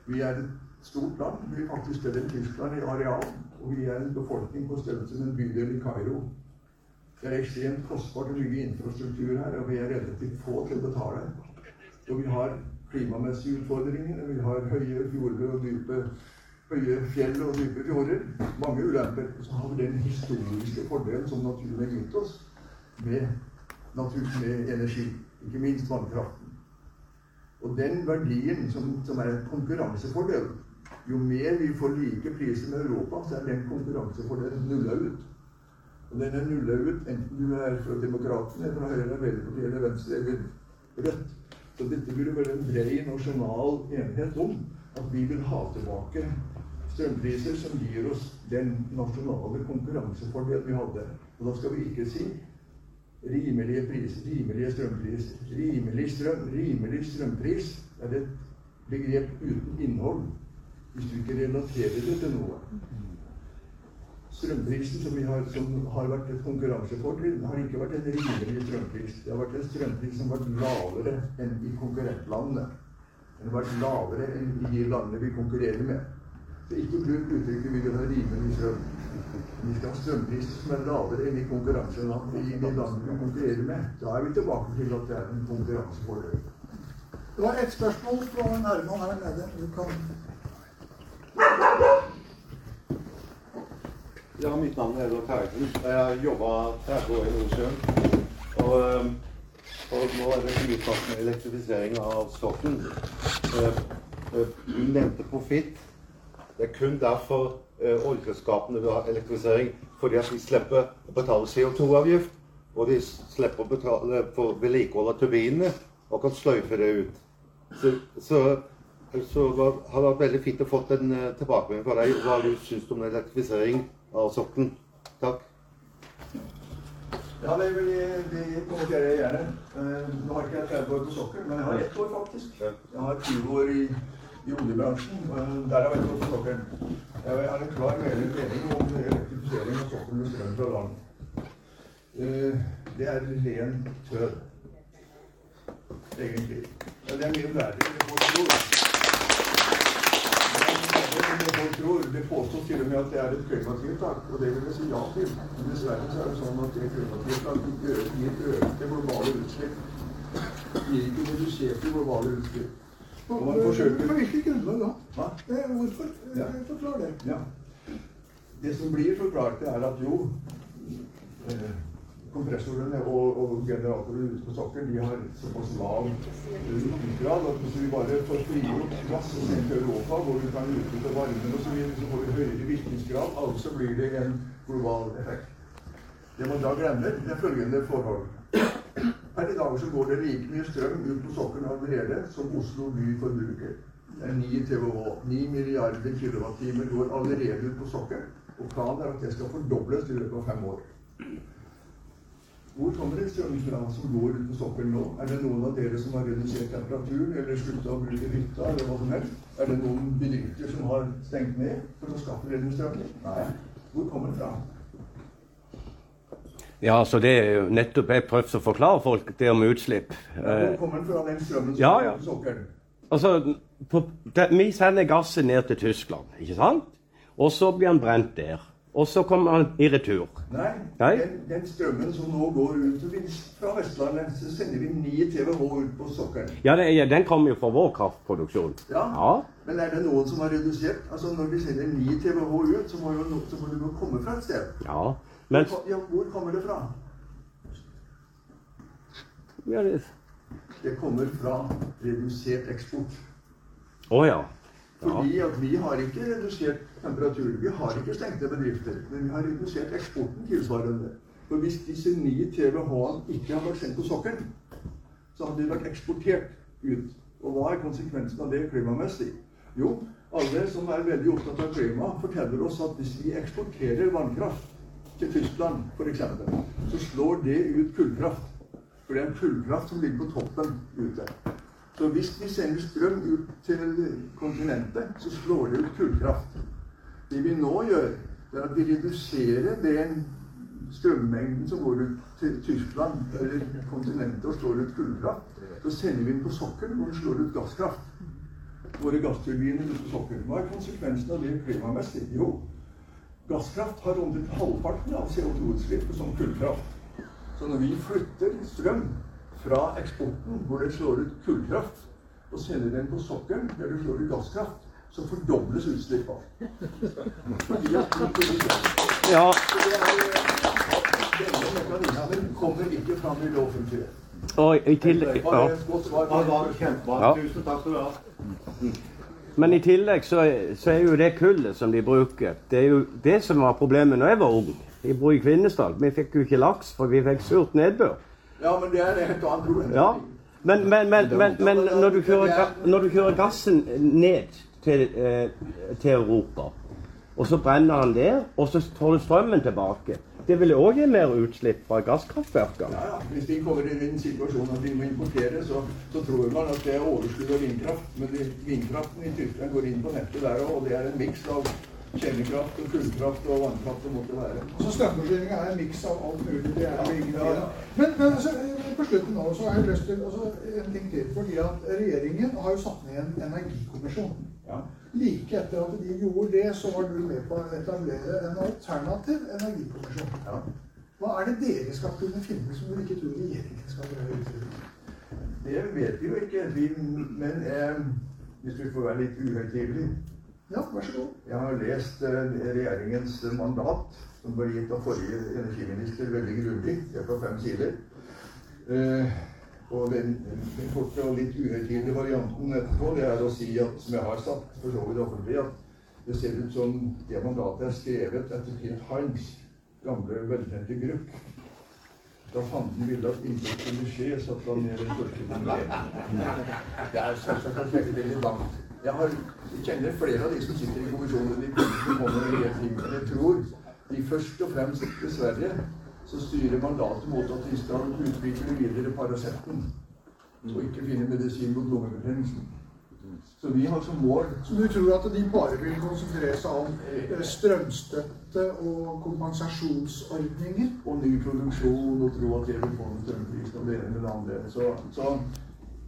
C: Vi er et stort land. Vi er faktisk større enn Tyskland i areal. Og vi er en befolkning på størrelse med en bydel i Kairo. Det er ekstremt kostbart å bygge infrastruktur her, og vi er relativt få til å betale. Og vi har klimamessige utfordringer. Vi har høye fjorder og dype høye fjell og dype fjorder. Mange ulemper. Så har vi den historiske fordelen som naturen har gitt oss med, natur, med energi. Ikke minst vannkraften. Og den verdien som, som er en konkurransefordel Jo mer vi får like priser med Europa, så er den konkurransefordelen nulla ut. Og den er nulla ut enten du er fra Demokratene, fra Høyre, Arbeiderpartiet eller Venstre eller Rødt. Så dette burde være en bred nasjonal enighet om at vi vil ha tilbake strømpriser som gir oss den nasjonale konkurransefordelen vi hadde. Og da skal vi ikke si rimelige priser, rimelige strømpriser. Rimelig strøm, rimelig strømpris er et begrep uten innhold hvis du ikke relaterer det til noe strømprisen som, har, som har vært et konkurransefortrinn, har ikke vært en rimelig strømpris. Det har vært en strømpris som har vært lavere enn i konkurrentlandene. Den har vært lavere enn i de landene vi konkurrerer med. Så ikke bruk uttrykket 'vi vil ha rimelig strøm'. Vi skal ha strømpriser som er lavere enn i konkurranseland i de landene vi konkurrerer med. Da er vi tilbake til at det er en konkurransefordel.
B: Det var ett spørsmål fra en her nede. Du kan
F: Ja, mitt navn er Edvard Terjesen. Jeg har jobba 30 år i Nordsjøen. Og, og, nå er det utsatt med elektrifisering av sokkelen. Eh, eh, du nevnte profitt. Det er kun derfor eh, oljeselskapene vil ha elektrifisering. Fordi at de slipper å betale CO2-avgift. Og de slipper å betale for vedlikehold av turbinene og kan sløyfe det ut. Så, så, så har det vært veldig fint å få en tilbakemelding fra deg hva du syns om elektrifisering av sokkelen. Takk.
C: Ja, det, vil, jeg kommentere gjerne. Uh, nå har ikke jeg 30 år på sokkel, men jeg har ett år, faktisk. Jeg har 20 år i, i oljebransjen. Der har jeg ett år på sokkelen. Jeg har en klar mening om elektrifisering av sokkelen med strøm fra land. Uh, det er ren tøv. Egentlig. Det er mye verre enn folk tror. Det folk tror. Det påstås til og med at det er et klimatiltak, og det vil jeg si ja til. Men dessverre så er det sånn at det klimatiltaket gir økte globale utslipp. Gir ikke reduserte globale utslipp.
B: Og man forsøker På hvilket grunnlag da?
C: Hva?
B: Hvorfor?
C: Ja.
B: Forklar det.
C: Ja. Det som blir forklart, er at jo eh, kompressorene og, og generatorene ute på sokkelen de har såpass lav lukningsgrad at hvis vi bare får frigjort gass i Europa, hvor vi kan utnytte varmen osv., så, videre, så får vi høyere virkningsgrad. Altså blir det en global effekt. Det man da glemmer, det er følgende forhold. Per i dag så går det like mye strøm ut på sokkelen allerede som Oslo by forbruker. Det er 9 TWh. 9 milliarder kilowattimer går allerede ut på sokkelen. Og planen er at det skal fordobles i løpet av fem år. Hvor kommer det strøm fra som går ut på sokkelen nå? Er det noen av dere som har redusert temperaturen eller slutta å bruke hytta? eller hva som helst? Er det noen bedrifter som har stengt ned for å skaffe den? Nei. Hvor kommer det fra?
D: Ja, så det er nettopp jeg prøvde å forklare folk det om utslipp.
C: Hvor kommer den fra, den strømmen som
D: Ja, ja.
C: på sokkelen?
D: Altså, på, det, Vi sender gassen ned til Tyskland, ikke sant? Og så blir den brent der. Og så kommer han i retur.
C: Nei,
D: Nei?
C: Den, den strømmen som nå går ut fra Vestlandet, så sender vi 9 TWh ut på sokkelen.
D: Ja, det, ja, den kommer jo fra vår kraftproduksjon.
C: Ja.
D: Ja.
C: Men er det noen som har redusert? Altså Når vi sender 9 TWh ut, så må, jo så må det jo komme fra et sted.
D: ja. Men
C: ja, hvor kommer det fra?
D: Ja, det...
C: Det kommer fra redusert eksport.
D: Å ja.
C: Fordi at vi har ikke redusert temperaturen. Vi har ikke stengte bedrifter. Men vi har redusert eksporten tilsvarende. For hvis disse 9 TWh ikke hadde vært sendt på sokkelen, så hadde de vært eksportert ut. Og hva er konsekvensen av det klimamessig? Jo, alle som er veldig opptatt av klima, forteller oss at hvis vi eksporterer vannkraft til Tyskland f.eks., så slår det ut kullkraft. For det er en kullkraft som ligger på toppen ute. Så hvis vi sender strøm ut til kontinentet, så slår det ut kullkraft. Det vi nå gjør, er at vi reduserer den strømmengden som går ut til Tyskland eller kontinentet og slår ut kullkraft. Så sender vi den på sokkelen, den slår ut gasskraft. Våre gassturbiner ute på sokkelen. Hva er konsekvensen av det klimamessig? Jo, gasskraft har omtrent halvparten av CO2-utslippet som kullkraft. Så når vi flytter strøm fra eksporten, hvor det slår ut kullkraft, og sender den på sokkelen, der det slår ut gasskraft, så fordobles utslippene. Fordi at
D: Ja.
C: Denne mekanismen kommer ikke fram i det offentlige.
D: Og i tillegg ja.
F: Tusen takk skal du ha.
D: Men i tillegg så, så er jo det kullet som de bruker, det er jo det som var problemet når jeg var ung. Vi bor i Kvinesdal. Vi fikk jo ikke laks, for vi fikk surt nedbør.
C: Ja, men det er et helt annet problem.
D: Ja. Men, men, men, men, men når, du kjører, når du kjører gassen ned til, eh, til Europa, og så brenner han der, og så tar du strømmen tilbake Det vil òg gi mer utslipp fra gasskraftverkene.
C: Ja, ja. Hvis de kommer i den situasjonen at de må importere, så, så tror man at det er overskudd av vindkraft. Men vindkraften i Tyskland går inn på nettet der òg, og det er en miks av kjernekraft og kullkraft og vannkraft det måtte være.
B: Så strømforsyninga er en miks av alt mulig. Det er ingen
C: Ja, ja.
B: Men, men altså, på slutten nå så har jeg lyst til altså, en ting til. fordi at Regjeringen har jo satt ned en energikommisjon.
C: Ja.
B: Like etter at de gjorde det, så var du med på å etablere en alternativ energikommisjon.
C: Ja.
B: Hva er det dere skal kunne finne som dere ikke tror regjeringen skal gjøre? utover?
C: Det vet vi jo ikke. Vi, men eh, hvis vi får være litt uhøytidelig
B: Ja, vær så god.
C: Jeg har lest eh, regjeringens mandat, som ble gitt av forrige energiminister veldig grundig. Det er på fem sider. Eh, og den, den korte og litt uhøytidelige varianten etterpå, det er å si at, som jeg har sagt for så vidt offentlig, at det ser ut som det mandatet er skrevet etter Kit Hines gamle, velkjente grupp. Da fanden ville at intet kunne skje, satte han ned den første kongresen. Det er selvsagt at det veldig langt. Jeg har, jeg kjenner flere av de som sitter i kommisjonen. De kommer med ting. Men jeg tror de først og fremst, dessverre, så styrer mandatet mot at de skal utvikle videre Paraceten. Og ikke finne medisin mot lungebetennelsen. Så vi har som mål
B: Så du tror at de bare vil konsentrere seg om eh, strømstøtte og kompensasjonsordninger?
C: og ny produksjon og tro at det vil få en strømpris og det ene eller det andre. Så, så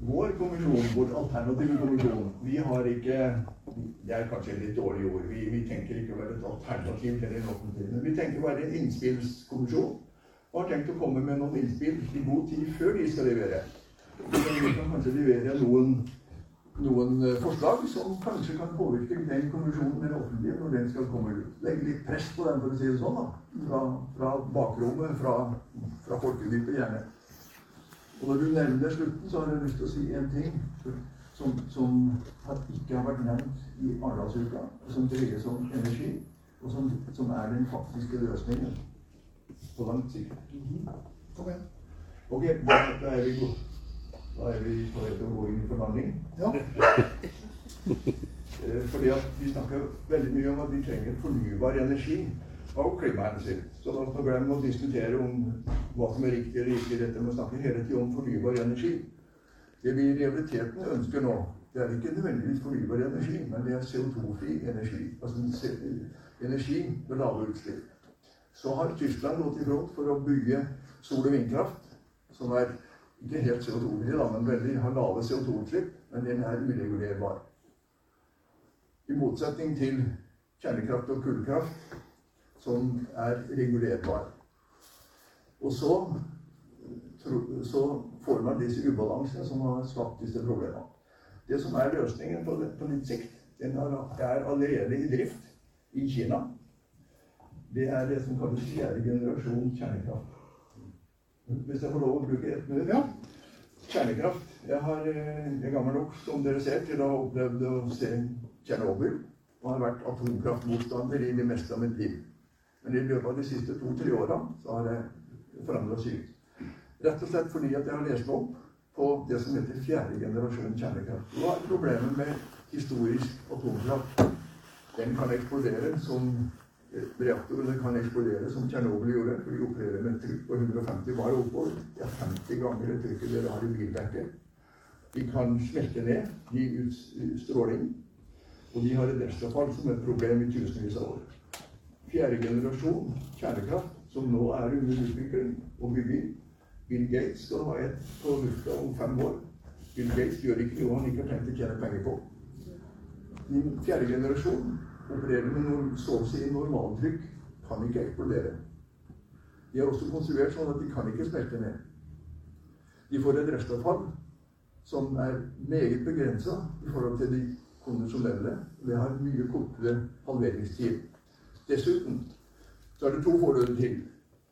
C: vår kommisjon, vår alternative kommisjon, vi har ikke Det er kanskje litt dårlig ord. Vi, vi tenker ikke å være et alternativ til den offentlige. Vi tenker å være en innspillskommisjon. Og har tenkt å komme med noen innspill i god tid før de skal levere. Vi kan kanskje levere noen noen eh, forslag som kanskje kan påvirke den kommisjonen den offentlige når den skal komme ut. Legge litt press på den, for å si det sånn. da. Fra, fra bakrommet, fra, fra folkedypet gjerne. Og når du nevner slutten, så har jeg lyst til å si en ting som, som ikke har vært nevnt i Arendalsuka, som dreier seg om energi, og som, som er den faktiske løsningen på lang sikt.
B: Igjen.
C: Ok, da, da er vi gode. Da er vi på vei til å gå inn i forhandling.
B: Ja.
C: Eh, Fordi at vi snakker veldig mye om at vi trenger fornybar energi av klimahensyn. Så da får glemme å diskutere om hva som er riktig eller ikke. Dette med å snakke hele tiden om fornybar energi. Det vi i realiteten ønsker nå, det er ikke nødvendigvis fornybar energi, men det er CO2-fri energi. Altså energi med lave utslipp. Så har Tyskland gått i front for å bygge sol- og vindkraft, som er ikke helt CO2-fri, men veldig har lave CO2-utslipp, men den er uregulerbar. I motsetning til kjernekraft og kullkraft, som er regulerbar. Og så, så får man disse ubalansene som har skapt disse problemene. Det som er løsningen på, på litt sikt, den er, er allerede i drift i Kina. Det er det som kalles fjerde generasjon kjernekraft. Hvis jeg får lov å bruke ett minutt?
B: Ja.
C: kjernekraft. Jeg, har, eh, jeg er gammel nok, som dere ser, til å ha opplevd å se Tsjernobyl. Og har vært atomkraftmotstander i det meste av mitt liv. Men i løpet av de siste to-tre åra har det forandra seg. Rett og slett fordi at jeg har lest opp på det som heter fjerde generasjon kjernekraft. Hva er problemet med historisk atomkraft? Den kan eksplodere som reaktorene kan eksplodere som Tsjernobyl gjorde. For de opererer med et trykk på 150 bar oppover. Det er 50 ganger det trykket dere har i bildekket. De kan smelte ned, gi ut stråling. Og de har et restavfall som et problem i tusenvis av år. Fjerde generasjon kjernekraft, som nå er under utvikling og bygging. Bill Gates skal ha et på lufta om fem år. Bill Gates gjør ikke noe han ikke har tenkt å tjene penger på. Fjerde generasjon opererer med noe, så å si normaltrykk, kan ikke eksplodere. De er også konstruert sånn at de kan ikke smelte ned. De får et restavfall som er meget begrensa i forhold til de konvensjonelle. Det har mye kortere halveringstid. Dessuten så er det to fordeler til.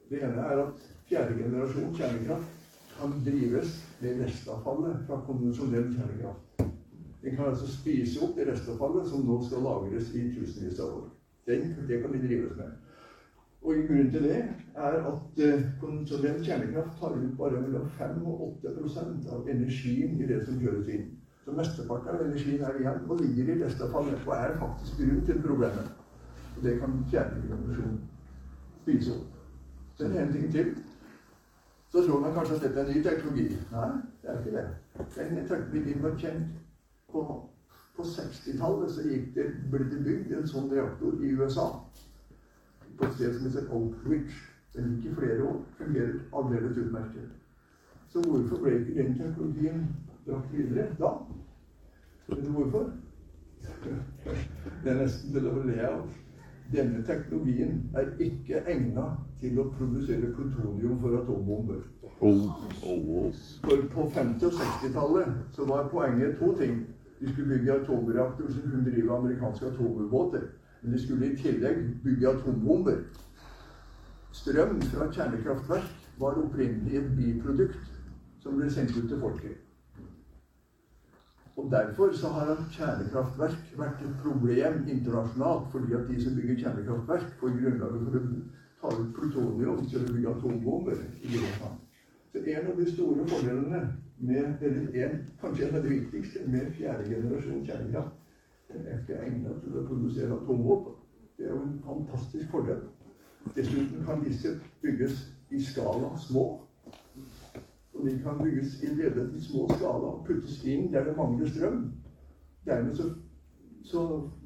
C: Det ene er at fjerde generasjon kjernekraft kan drives med restavfallet fra konvensjonell kjernekraft. Den kan altså spise opp det restavfallet som nå skal lagres i tusenvis av år. Den, det kan de drives med. Og Grunnen til det er at uh, konvensjonell kjernekraft tar ut bare mellom 5 og 8% av energien i det som kjøres inn. Så mesteparten av energien er igjen og ligger i restavfallet og er faktisk grunn til problemet. Og det kan kjernegenerasjon spise opp. Så er det en ting til. Så tror man kanskje at dette er ny teknologi. Nei, det er ikke det. Den teknologien var kjent på, på 60-tallet så det, ble det bygd en sånn reaktor i USA. På et sted som heter Oak Ridge. Den gikk i flere år. Fungerer aldeles utmerket. Så hvorfor ble ikke den teknologien dratt videre da? Vet du hvorfor? Det er nesten til å le av. Denne teknologien er ikke egnet til å produsere plutonium for atombomber. For på 50- og 60-tallet så var poenget to ting. De skulle bygge atomreaktorer som kunne drive amerikanske atomubåter. Men de skulle i tillegg bygge atombomber. Strøm fra kjernekraftverk var opprinnelig et biprodukt som ble sendt ut til folket. Og Derfor så har kjernekraftverk vært et problem internasjonalt, fordi at de som bygger kjernekraftverk, får grunnlaget for å ta ut plutonium til å bygge atombomber. i Europa. Så En av de store fordelene med eller en, kanskje en av de viktigste med fjerde generasjon kjernekraft. Den er ikke egnet til å produsere atomvåpen. Det er jo en fantastisk fordel. Dessuten kan disse bygges i skala små. Og de kan bygges i relativt små skala og puttes inn der det mangler strøm. Dermed så, så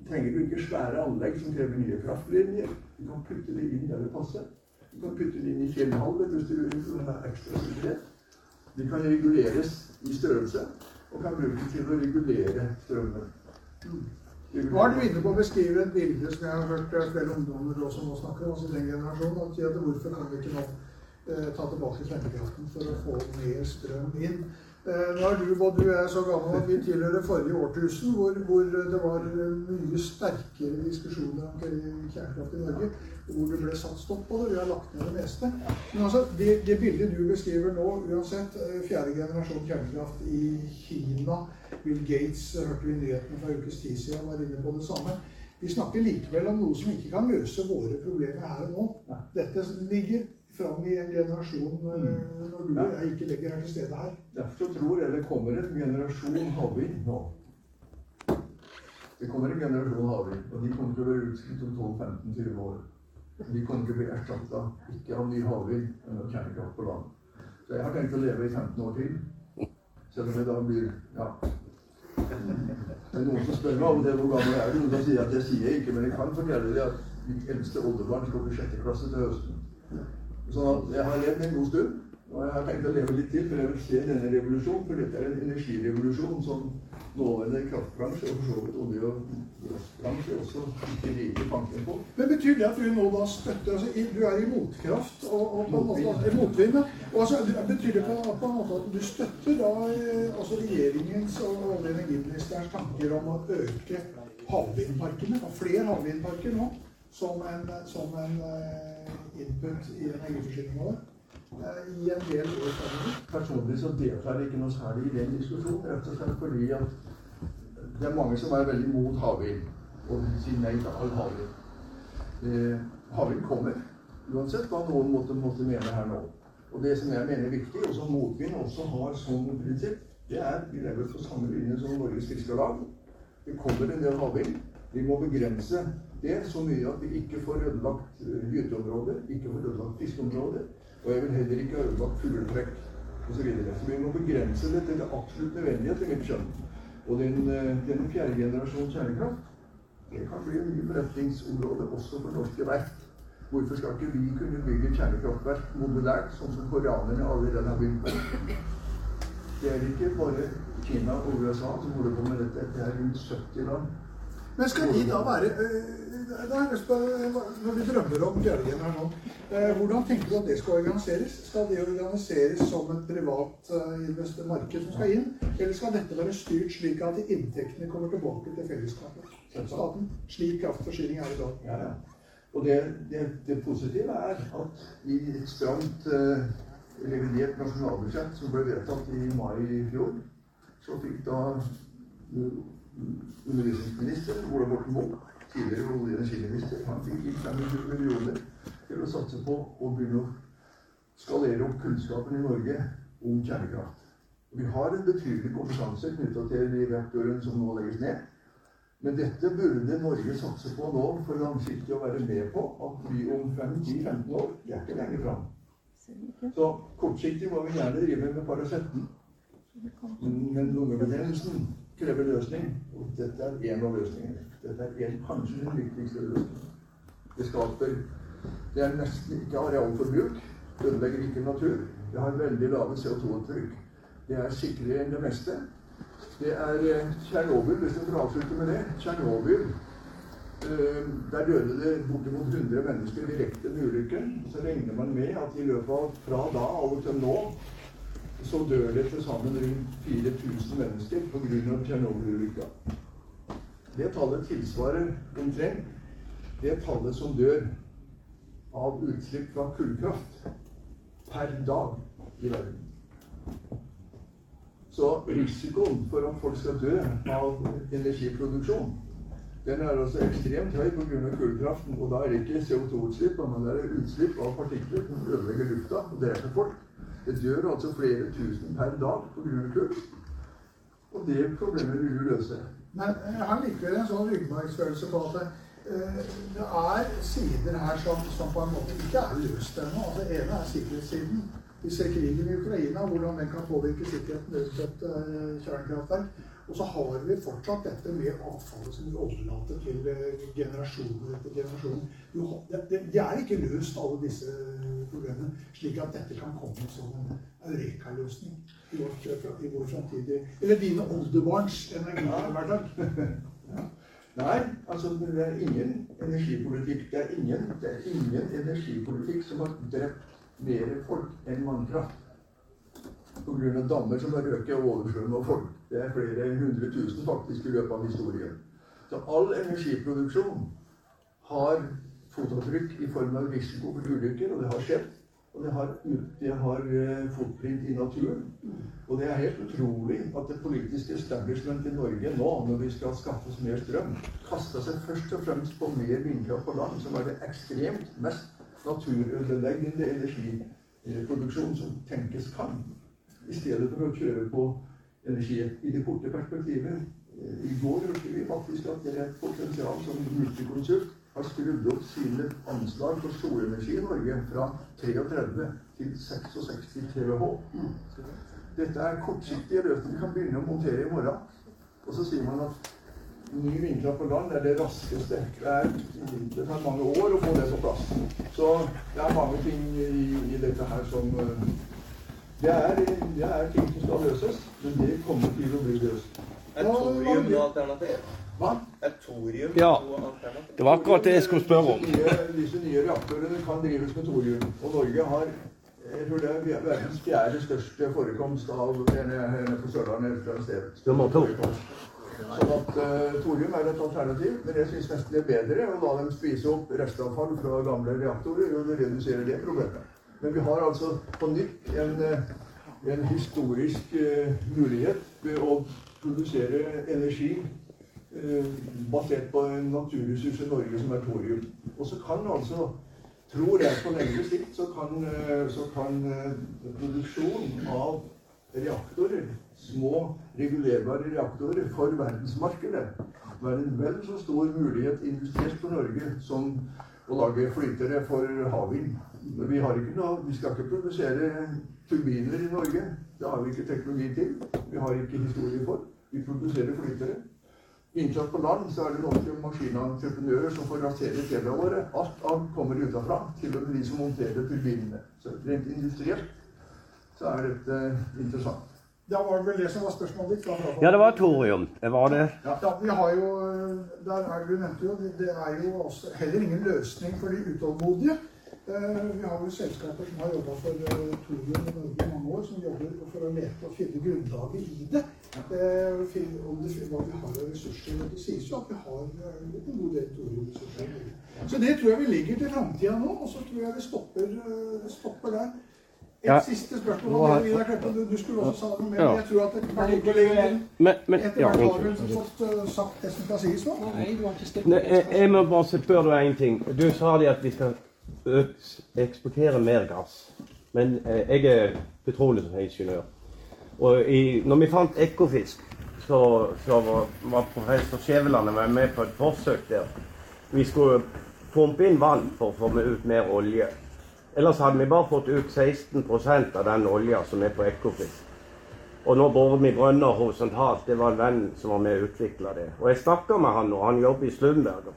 C: trenger du ikke svære anlegg som krever nye kraftlinjer. Du kan putte det inn der det passer. Du kan putte det inn i fjellhallen hvis du vil ha ekstra sikkerhet. De kan reguleres i størrelse og kan brukes til å regulere strømmen.
B: Nå er du inne på å beskrive et bilde som jeg har hørt flere ungdommer også nå snakke om, altså den generasjonen. at Hvorfor kan vi ikke nå eh, ta tilbake kjernekraften for å få mer strøm inn? Eh, nå er du, både du er så gammel at vi tilhører forrige årtusen, hvor, hvor, det var mye sterkere diskusjoner om kjernekraft i Norge. Hvor det ble satt stopp på det. Vi har lagt ned det meste. Men altså, det, det bildet du beskriver nå, uansett, eh, fjerde generasjon kjernekraft i Kina Bill Gates, eh, hørte vi nyhetene fra ukes tid siden, var inne på det samme. Vi snakker likevel om noe som ikke kan løse våre problemer her og nå. Dette ligger fram i en generasjon eh, mm. når du og jeg ikke legger er til stede her.
C: Derfor tror jeg det kommer en generasjon havvind nå. Det kommer en generasjon havvind, og de kommer til å være utskritt om 12-15-20 år. De kommer til å bli erstatta ikke av ny havvind, men av kjernekraft på land. Så jeg har tenkt å leve i 15 år til. Selv om jeg da blir ja. Det er noen som spør meg om det hvor gammel er du. Da sier jeg at jeg sier ikke, men jeg kan fortelle deg at mitt eldste oldebarn skal bli sjette klasse til høsten. Så jeg har levd en god stund. Og jeg har tenkt å leve litt til, for jeg vil se denne revolusjonen. For dette er en energirevolusjon som nåværende kraftbransje og for så vidt olje- og gassbransje også ikke liker tanken på.
B: Men Betyr det at du nå da støtter altså, Du er i motkraft og, og motvind? Altså, betyr det på, på, en måte at du støtter da eh, altså regjeringens og olje- og energiministerens tanker om å øke havvindparkene? Flere havvindparker nå som en, som en uh, input i energiforsyninga vår? eh, i en del år fremover?
C: Personlig så deltar jeg ikke noe særlig i den diskusjonen, rett og slett fordi at det er mange som er veldig mot havvind og sier nei til all havvind. Eh, havvind kommer, uansett hva noen måtte, måtte mene her nå. Og det som jeg mener er viktig, og som motvind også har som prinsipp, det er vi lever på samme linje som Norges Fiskarlag. Det kommer en del havvind. Vi må begrense det så mye at vi ikke får ødelagt eh, gyteområder, ikke får ødelagt fiskeområder, og jeg vil heller ikke ha ødelagt fugletrekk osv. Så, så vi må begrense det til det absolutt nødvendige, etter mitt skjønn. Og den, eh, den fjerde generasjon kjernekraft det kan bli en ny forretningsområde også for norske verft. Hvorfor skal ikke vi kunne bygge kjernekraftverk modulært, sånn som koreanerne allerede har begynt på? Det er ikke bare Kina og USA som holder på med dette. Det er rundt 70 land.
B: Men skal de da være jeg lyst på, Når vi drømmer om Bjørgen her nå, hvordan tenker du at det skal organiseres? Skal det organiseres som et privat marked som skal inn? Eller skal dette være styrt slik at inntektene kommer tilbake til fellesskapet? Staten, slik kraftforsyning er i dag.
C: Ja, ja. Og det, det, det, positive er at i et stramt uh, revidert nasjonalbudsjett som ble vedtatt i mai i fjor, så fikk da undervisningsminister Ola Borten Moe, tidligere olje- og energiminister, han fikk inn 500 millioner til å satse på å begynne å skalere opp kunnskapen i Norge om kjernekraft. Vi har en betydelig kompetanse knytta til de reaktorene som nå legges ned. Men dette burde Norge satse på nå for langsiktig å være med på at vi om 5-10-15 år Vi er ikke lenger fram. Så kortsiktig må vi gjerne drive med Paraceten. Men lungebetennelsen krever løsning. Og dette er en av løsningene. Dette er en, kanskje den viktigste løsningen. Det skaper Det er nesten ikke arealforbruk. Ødelegger ikke natur. Det har veldig lave CO2-trykk. Det er sikrere enn det meste. Det er eh, Tsjernobyl, hvis vi får avslutte med det. Tsjernobyl eh, der døde det bortimot 100 mennesker direkte ved ulykken. Så regner man med at i løpet av fra da og til nå så dør det til sammen rundt 4000 mennesker pga. Tsjernobyl-ulykka. Det tallet tilsvarer omtrent det tallet som dør av utslipp fra kullkraft per dag i verden. Så risikoen for at folk skal dø av energiproduksjon, den er altså ekstremt høy pga. kullkraften. Og da er det ikke CO2-utslipp, men det er utslipp av partikler som ødelegger lufta og dreper folk. Det dør altså flere tusen per dag pga. kull. Og det problemet vil du løse.
B: Men jeg har likevel en sånn ryggmargsfølelse på at uh, det er sider her som, som, på en måte ikke er løst ennå. Altså, det ene er sikkerhetssiden. Vi ser krigen i Ukraina, hvordan den kan påvirke sikkerheten rundt et uh, kjernekraftverk. Og så har vi fortsatt dette med avfallet som vi overlater til eh, generasjoner etter generasjon. Det, er ikke løst, alle disse problemene, slik at dette kan komme som en eureka-løsning i, vår framtidige Eller dine oldebarns energihverdag.
C: Nei, altså det er ingen energipolitikk Det er ingen, det er ingen energipolitikk som har drept mer folk enn vannkraft pga. dammer som har økt og av folk. Det er flere hundre tusen faktisk i løpet av historien. Så all energiproduksjon har fotavtrykk i form av risiko for ulykker, og det har skjedd. Og det har, det har eh, fotprint i naturen. Og det er helt utrolig at det politiske establishment i Norge nå, når vi skal skaffe oss mer strøm, kaster seg først og fremst på mer vindkraft på land, som er det ekstremt mest naturødeleggende energiproduksjon som tenkes kan i stedet for å kjøre på energi i det korte perspektivet. Eh, I går hørte vi faktisk at det er et potensial som Multiconsult har skrudd opp sine anslag for solenergi i Norge fra 33 til 66 TWh. Dette er kortsiktige løsninger. Vi kan begynne å montere i morgen. Og så sier man at ny vindkraft på land er det raskeste. Det, er, det tar mange år å få det på plass. Så det er mange ting i, i dette her som uh, det er, det er, ting som skal løses, men det kommer til å bli løst.
F: Torium noe alternativ?
C: Hva?
F: Er thorium
D: Ja. Det var akkurat det jeg skulle spørre om.
C: Disse nye, disse nye reaktorene kan drives med thorium. Og Norge har jeg tror det er verdens fjerde største forekomst av denne på Sørlandet. et sted. Sånn at uh, thorium er et alternativ, men jeg syns nesten det er bedre å la dem spise opp restavfall fra gamle reaktorer og redusere det problemet. Men vi har altså på nytt en, eh, en historisk uh, mulighet ved å produsere energi uh, basert på en naturressurs i Norge som er thorium. Og så kan altså, tror jeg på lengre sikt, så kan, uh, så kan produksjon av reaktorer, små regulerbare reaktorer for verdensmarkedet være en vel så stor mulighet industrielt for Norge som å lage flytere for havvind. Vi, vi skal ikke produsere turbiner i Norge. Det har vi ikke teknologi til. Vi har ikke historie for. Vi produserer flytere. Innsatt på land så er det norske maskinentreprenører som får rasere fjellene våre. Alt annet kommer utenfra, til og med de som monterer turbinene. Så rent industrielt så er dette interessant.
B: Da var det vel det som var spørsmålet ditt? Da,
D: ja, det var thorium. Det var det.
B: Ja, vi har jo, der er du nevnte jo, det er jo også heller ingen løsning for de utålmodige. Eh, vi har jo selskaper som har jobba for uh, thorium i Norge i mange år, som jobber for å lete og finne grunnlaget i det. Uh, om det, hva vi har av ressurser. Det sies jo at vi har en god del thoriumressurser. Så det tror jeg vi ligger til framtida nå, og så tror jeg det stopper, det stopper der. Et ja. siste spørsmål. Du, du, skulle også sa noe mer. Ja. Jeg tror at Etter hvert har du fått uh, sagt det som skal sies nå.
D: Nei, du har ikke stilt jeg, jeg må bare spørre deg en ting. Du sa det at vi skal eksportere mer gass. Men eh, jeg er petroleumsingeniør. Og i, når vi fant Ekofisk, så, så var, var professor Skjæveland med på et forsøk der. Vi skulle pumpe inn vann for å få ut mer olje. Ellers hadde vi bare fått ut 16% av den olja som er på Ekofisk. Og nå borer vi brønner horisontalt. Det var en venn som var med og utvikla det. Og jeg snakka med han, og han jobber i Slumberg.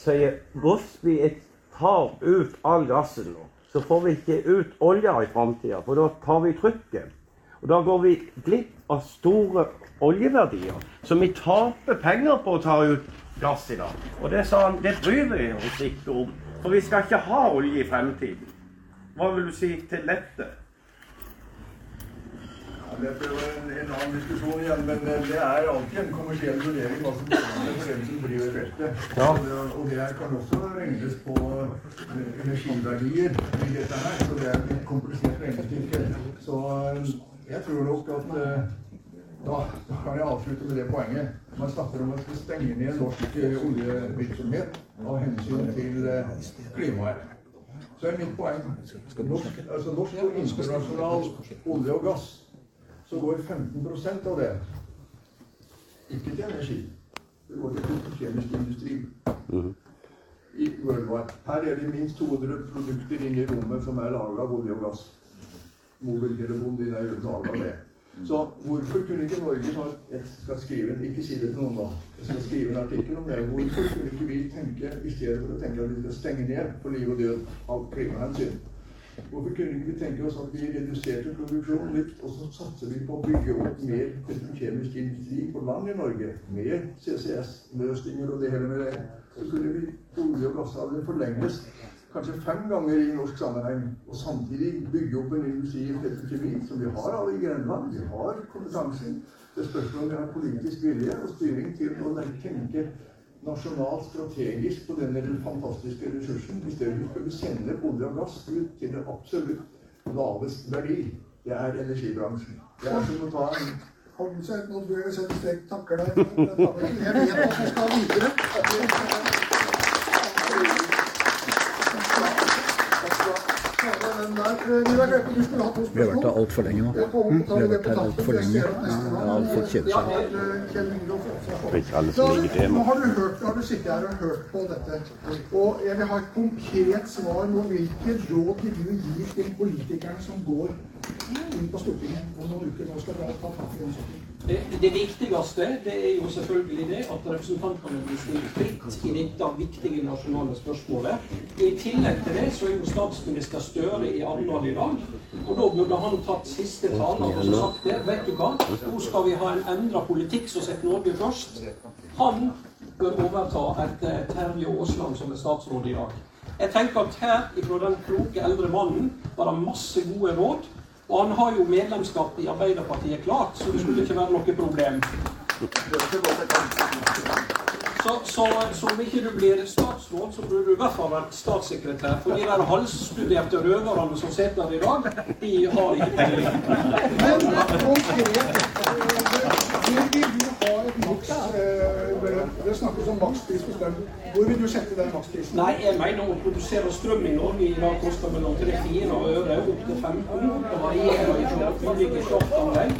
D: Sier hvis vi tar ut all gassen nå, så får vi ikke ut olja i framtida, for da tar vi trykket. Og da går vi glipp av store oljeverdier. Så vi taper penger på å ta ut gass i dag. Og det sa han, det bryr vi oss ikke om. For vi skal ikke ha olje i fremtiden. Hva vil du si til dette?
C: Dette er en, en annen diskusjon igjen, men det er alltid en kommersiell vurdering hva som blir driver feltet. Ja. Og det kan også regnes på eh, energiverdier i dette her, så det er et komplisert regnestykke. Så eh, jeg tror nok at eh, da, da, kan jeg avslutte med det poenget. Man snakker om at vi stenger ned norsk oljevirksomhet av hensyn til klimaet. Så er mitt poeng norsk, altså norsk og internasjonal olje og gass, så går 15% av det ikke til energi. Det går til kjemisk industri. Mhm. I worldwide. Her er det minst 200 produkter inne i rommet som er laga av olje og gass. Mobiltelefonen din er laga av det. Så hvorfor kunne ikke Norge Jeg skal skrive ikke si det til noen da. Jeg skal skrive en artikkel om det. Hvorfor kunne ikke vi tenke, i stedet for å tenke at vi skal stenge ned for liv og død av klimahensyn Hvorfor kunne vi tenke oss at vi reduserte produksjonen litt, og så satser vi på å bygge opp mer petrokjemisk industri på land i Norge? Mer CCS-løsninger og det hele med det. Så kunne vi olje- og gassalderen forlenges kanskje fem ganger i norsk sammenheng, og samtidig bygge opp en industri i petrokjemi som vi har alle i Grenland. Vi har kompetansen. Det spørs om vi har politisk vilje og styring til å tenke nasjonalt strategisk på denne fantastiske ressursen. I stedet for å sende olje og gass ut til det absolutt lavest verdi. Det er energibransjen. Det er som å ta en
B: Hold seg, nå tror jeg sette strek takker deg. Jeg vet at vi skal videre.
E: Vi har vært her altfor lenge nå. Mm, vi har vært her altfor lenge. Ja, folk kjeder
B: seg. Nå har du, hørt, har du sittet her og hørt på dette. Og jeg vil ha et konkret svar nå. Hvilke råd vil du gi til politikerne som går inn på Stortinget om noen uker? Nå skal dere ta tak i den saken.
A: Det, det, viktigste det er jo selvfølgelig det at representantene blir stilt fritt i dette viktige nasjonale spørsmålet. I tillegg til det så er jo statsminister Støre i Arendal i dag. Og da burde han tatt siste tale og sagt det. Vet du hva, nå skal vi ha en endra politikk som setter Norge først. Han bør overta etter Terje Aasland som er statsråd i dag. Jeg tenker at her ifra den kloke eldre mannen var det masse gode råd. Og han har jo medlemskap i Arbeiderpartiet klart, så det skulle ikke være noe problem. Så, så, så om ikke du blir statsråd, så burde du i hvert fall vært statssekretær. For de der halvstuderte røverne som sitter der i dag, de har ikke peiling.
B: Hvor vil du ha et maks eh, Det snakkes om makspris på strøm. Hvor vil du sette den maksprisen?
A: Nei, jeg mener å produsere strøm i Norge i dag koster mellom 3-4 øre opp til 15. Det varierer fra ulike kraftanlegg.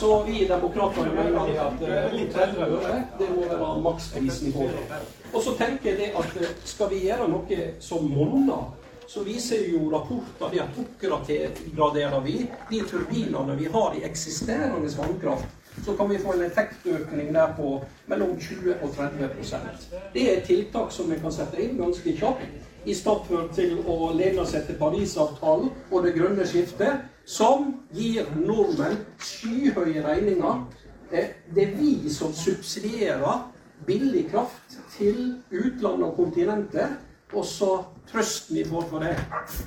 A: Så vi demokrater mener at eh, 30 øre det må være maksprisen i Norge. Og så tenker jeg det at eh, skal vi gjøre noe som monner, så viser jo rapporter det at oppgraderer vi de turbinene vi har i eksisterende vannkraft, så kan vi få en effektøkning der på mellom 20 og 30% Det er tiltak som vi kan sette inn ganske kjapt, i stedet til å lene seg til Parisavtalen og det grønne skiftet, som gir nordmenn skyhøye regninger. Eh, Det er vi som subsidierer billig kraft til utlandet og kontinentet. Og så trøsten vi får for det,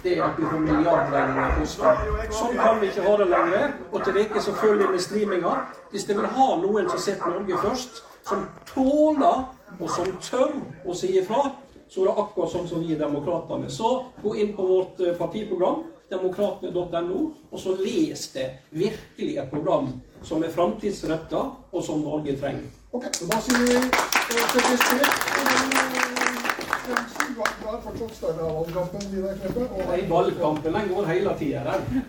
A: det er at vi får milliardregninger på Oslo. Sånn kan vi ikke ha det lenger. Og til dere som følger med streaminga, hvis dere vil ha noen som setter Norge først, som tåler og som tør å si ifra, så er det akkurat sånn som vi er Demokratene. Så gå inn på vårt eh, partiprogram, demokratene.no, og så les det virkelig et program som er framtidsretta, og som Norge trenger.
B: Ok, så da sier vi du er fortsatt større av valgkampen, Vidar Kleppe. og-
A: Nei, valgkampen går hele tida.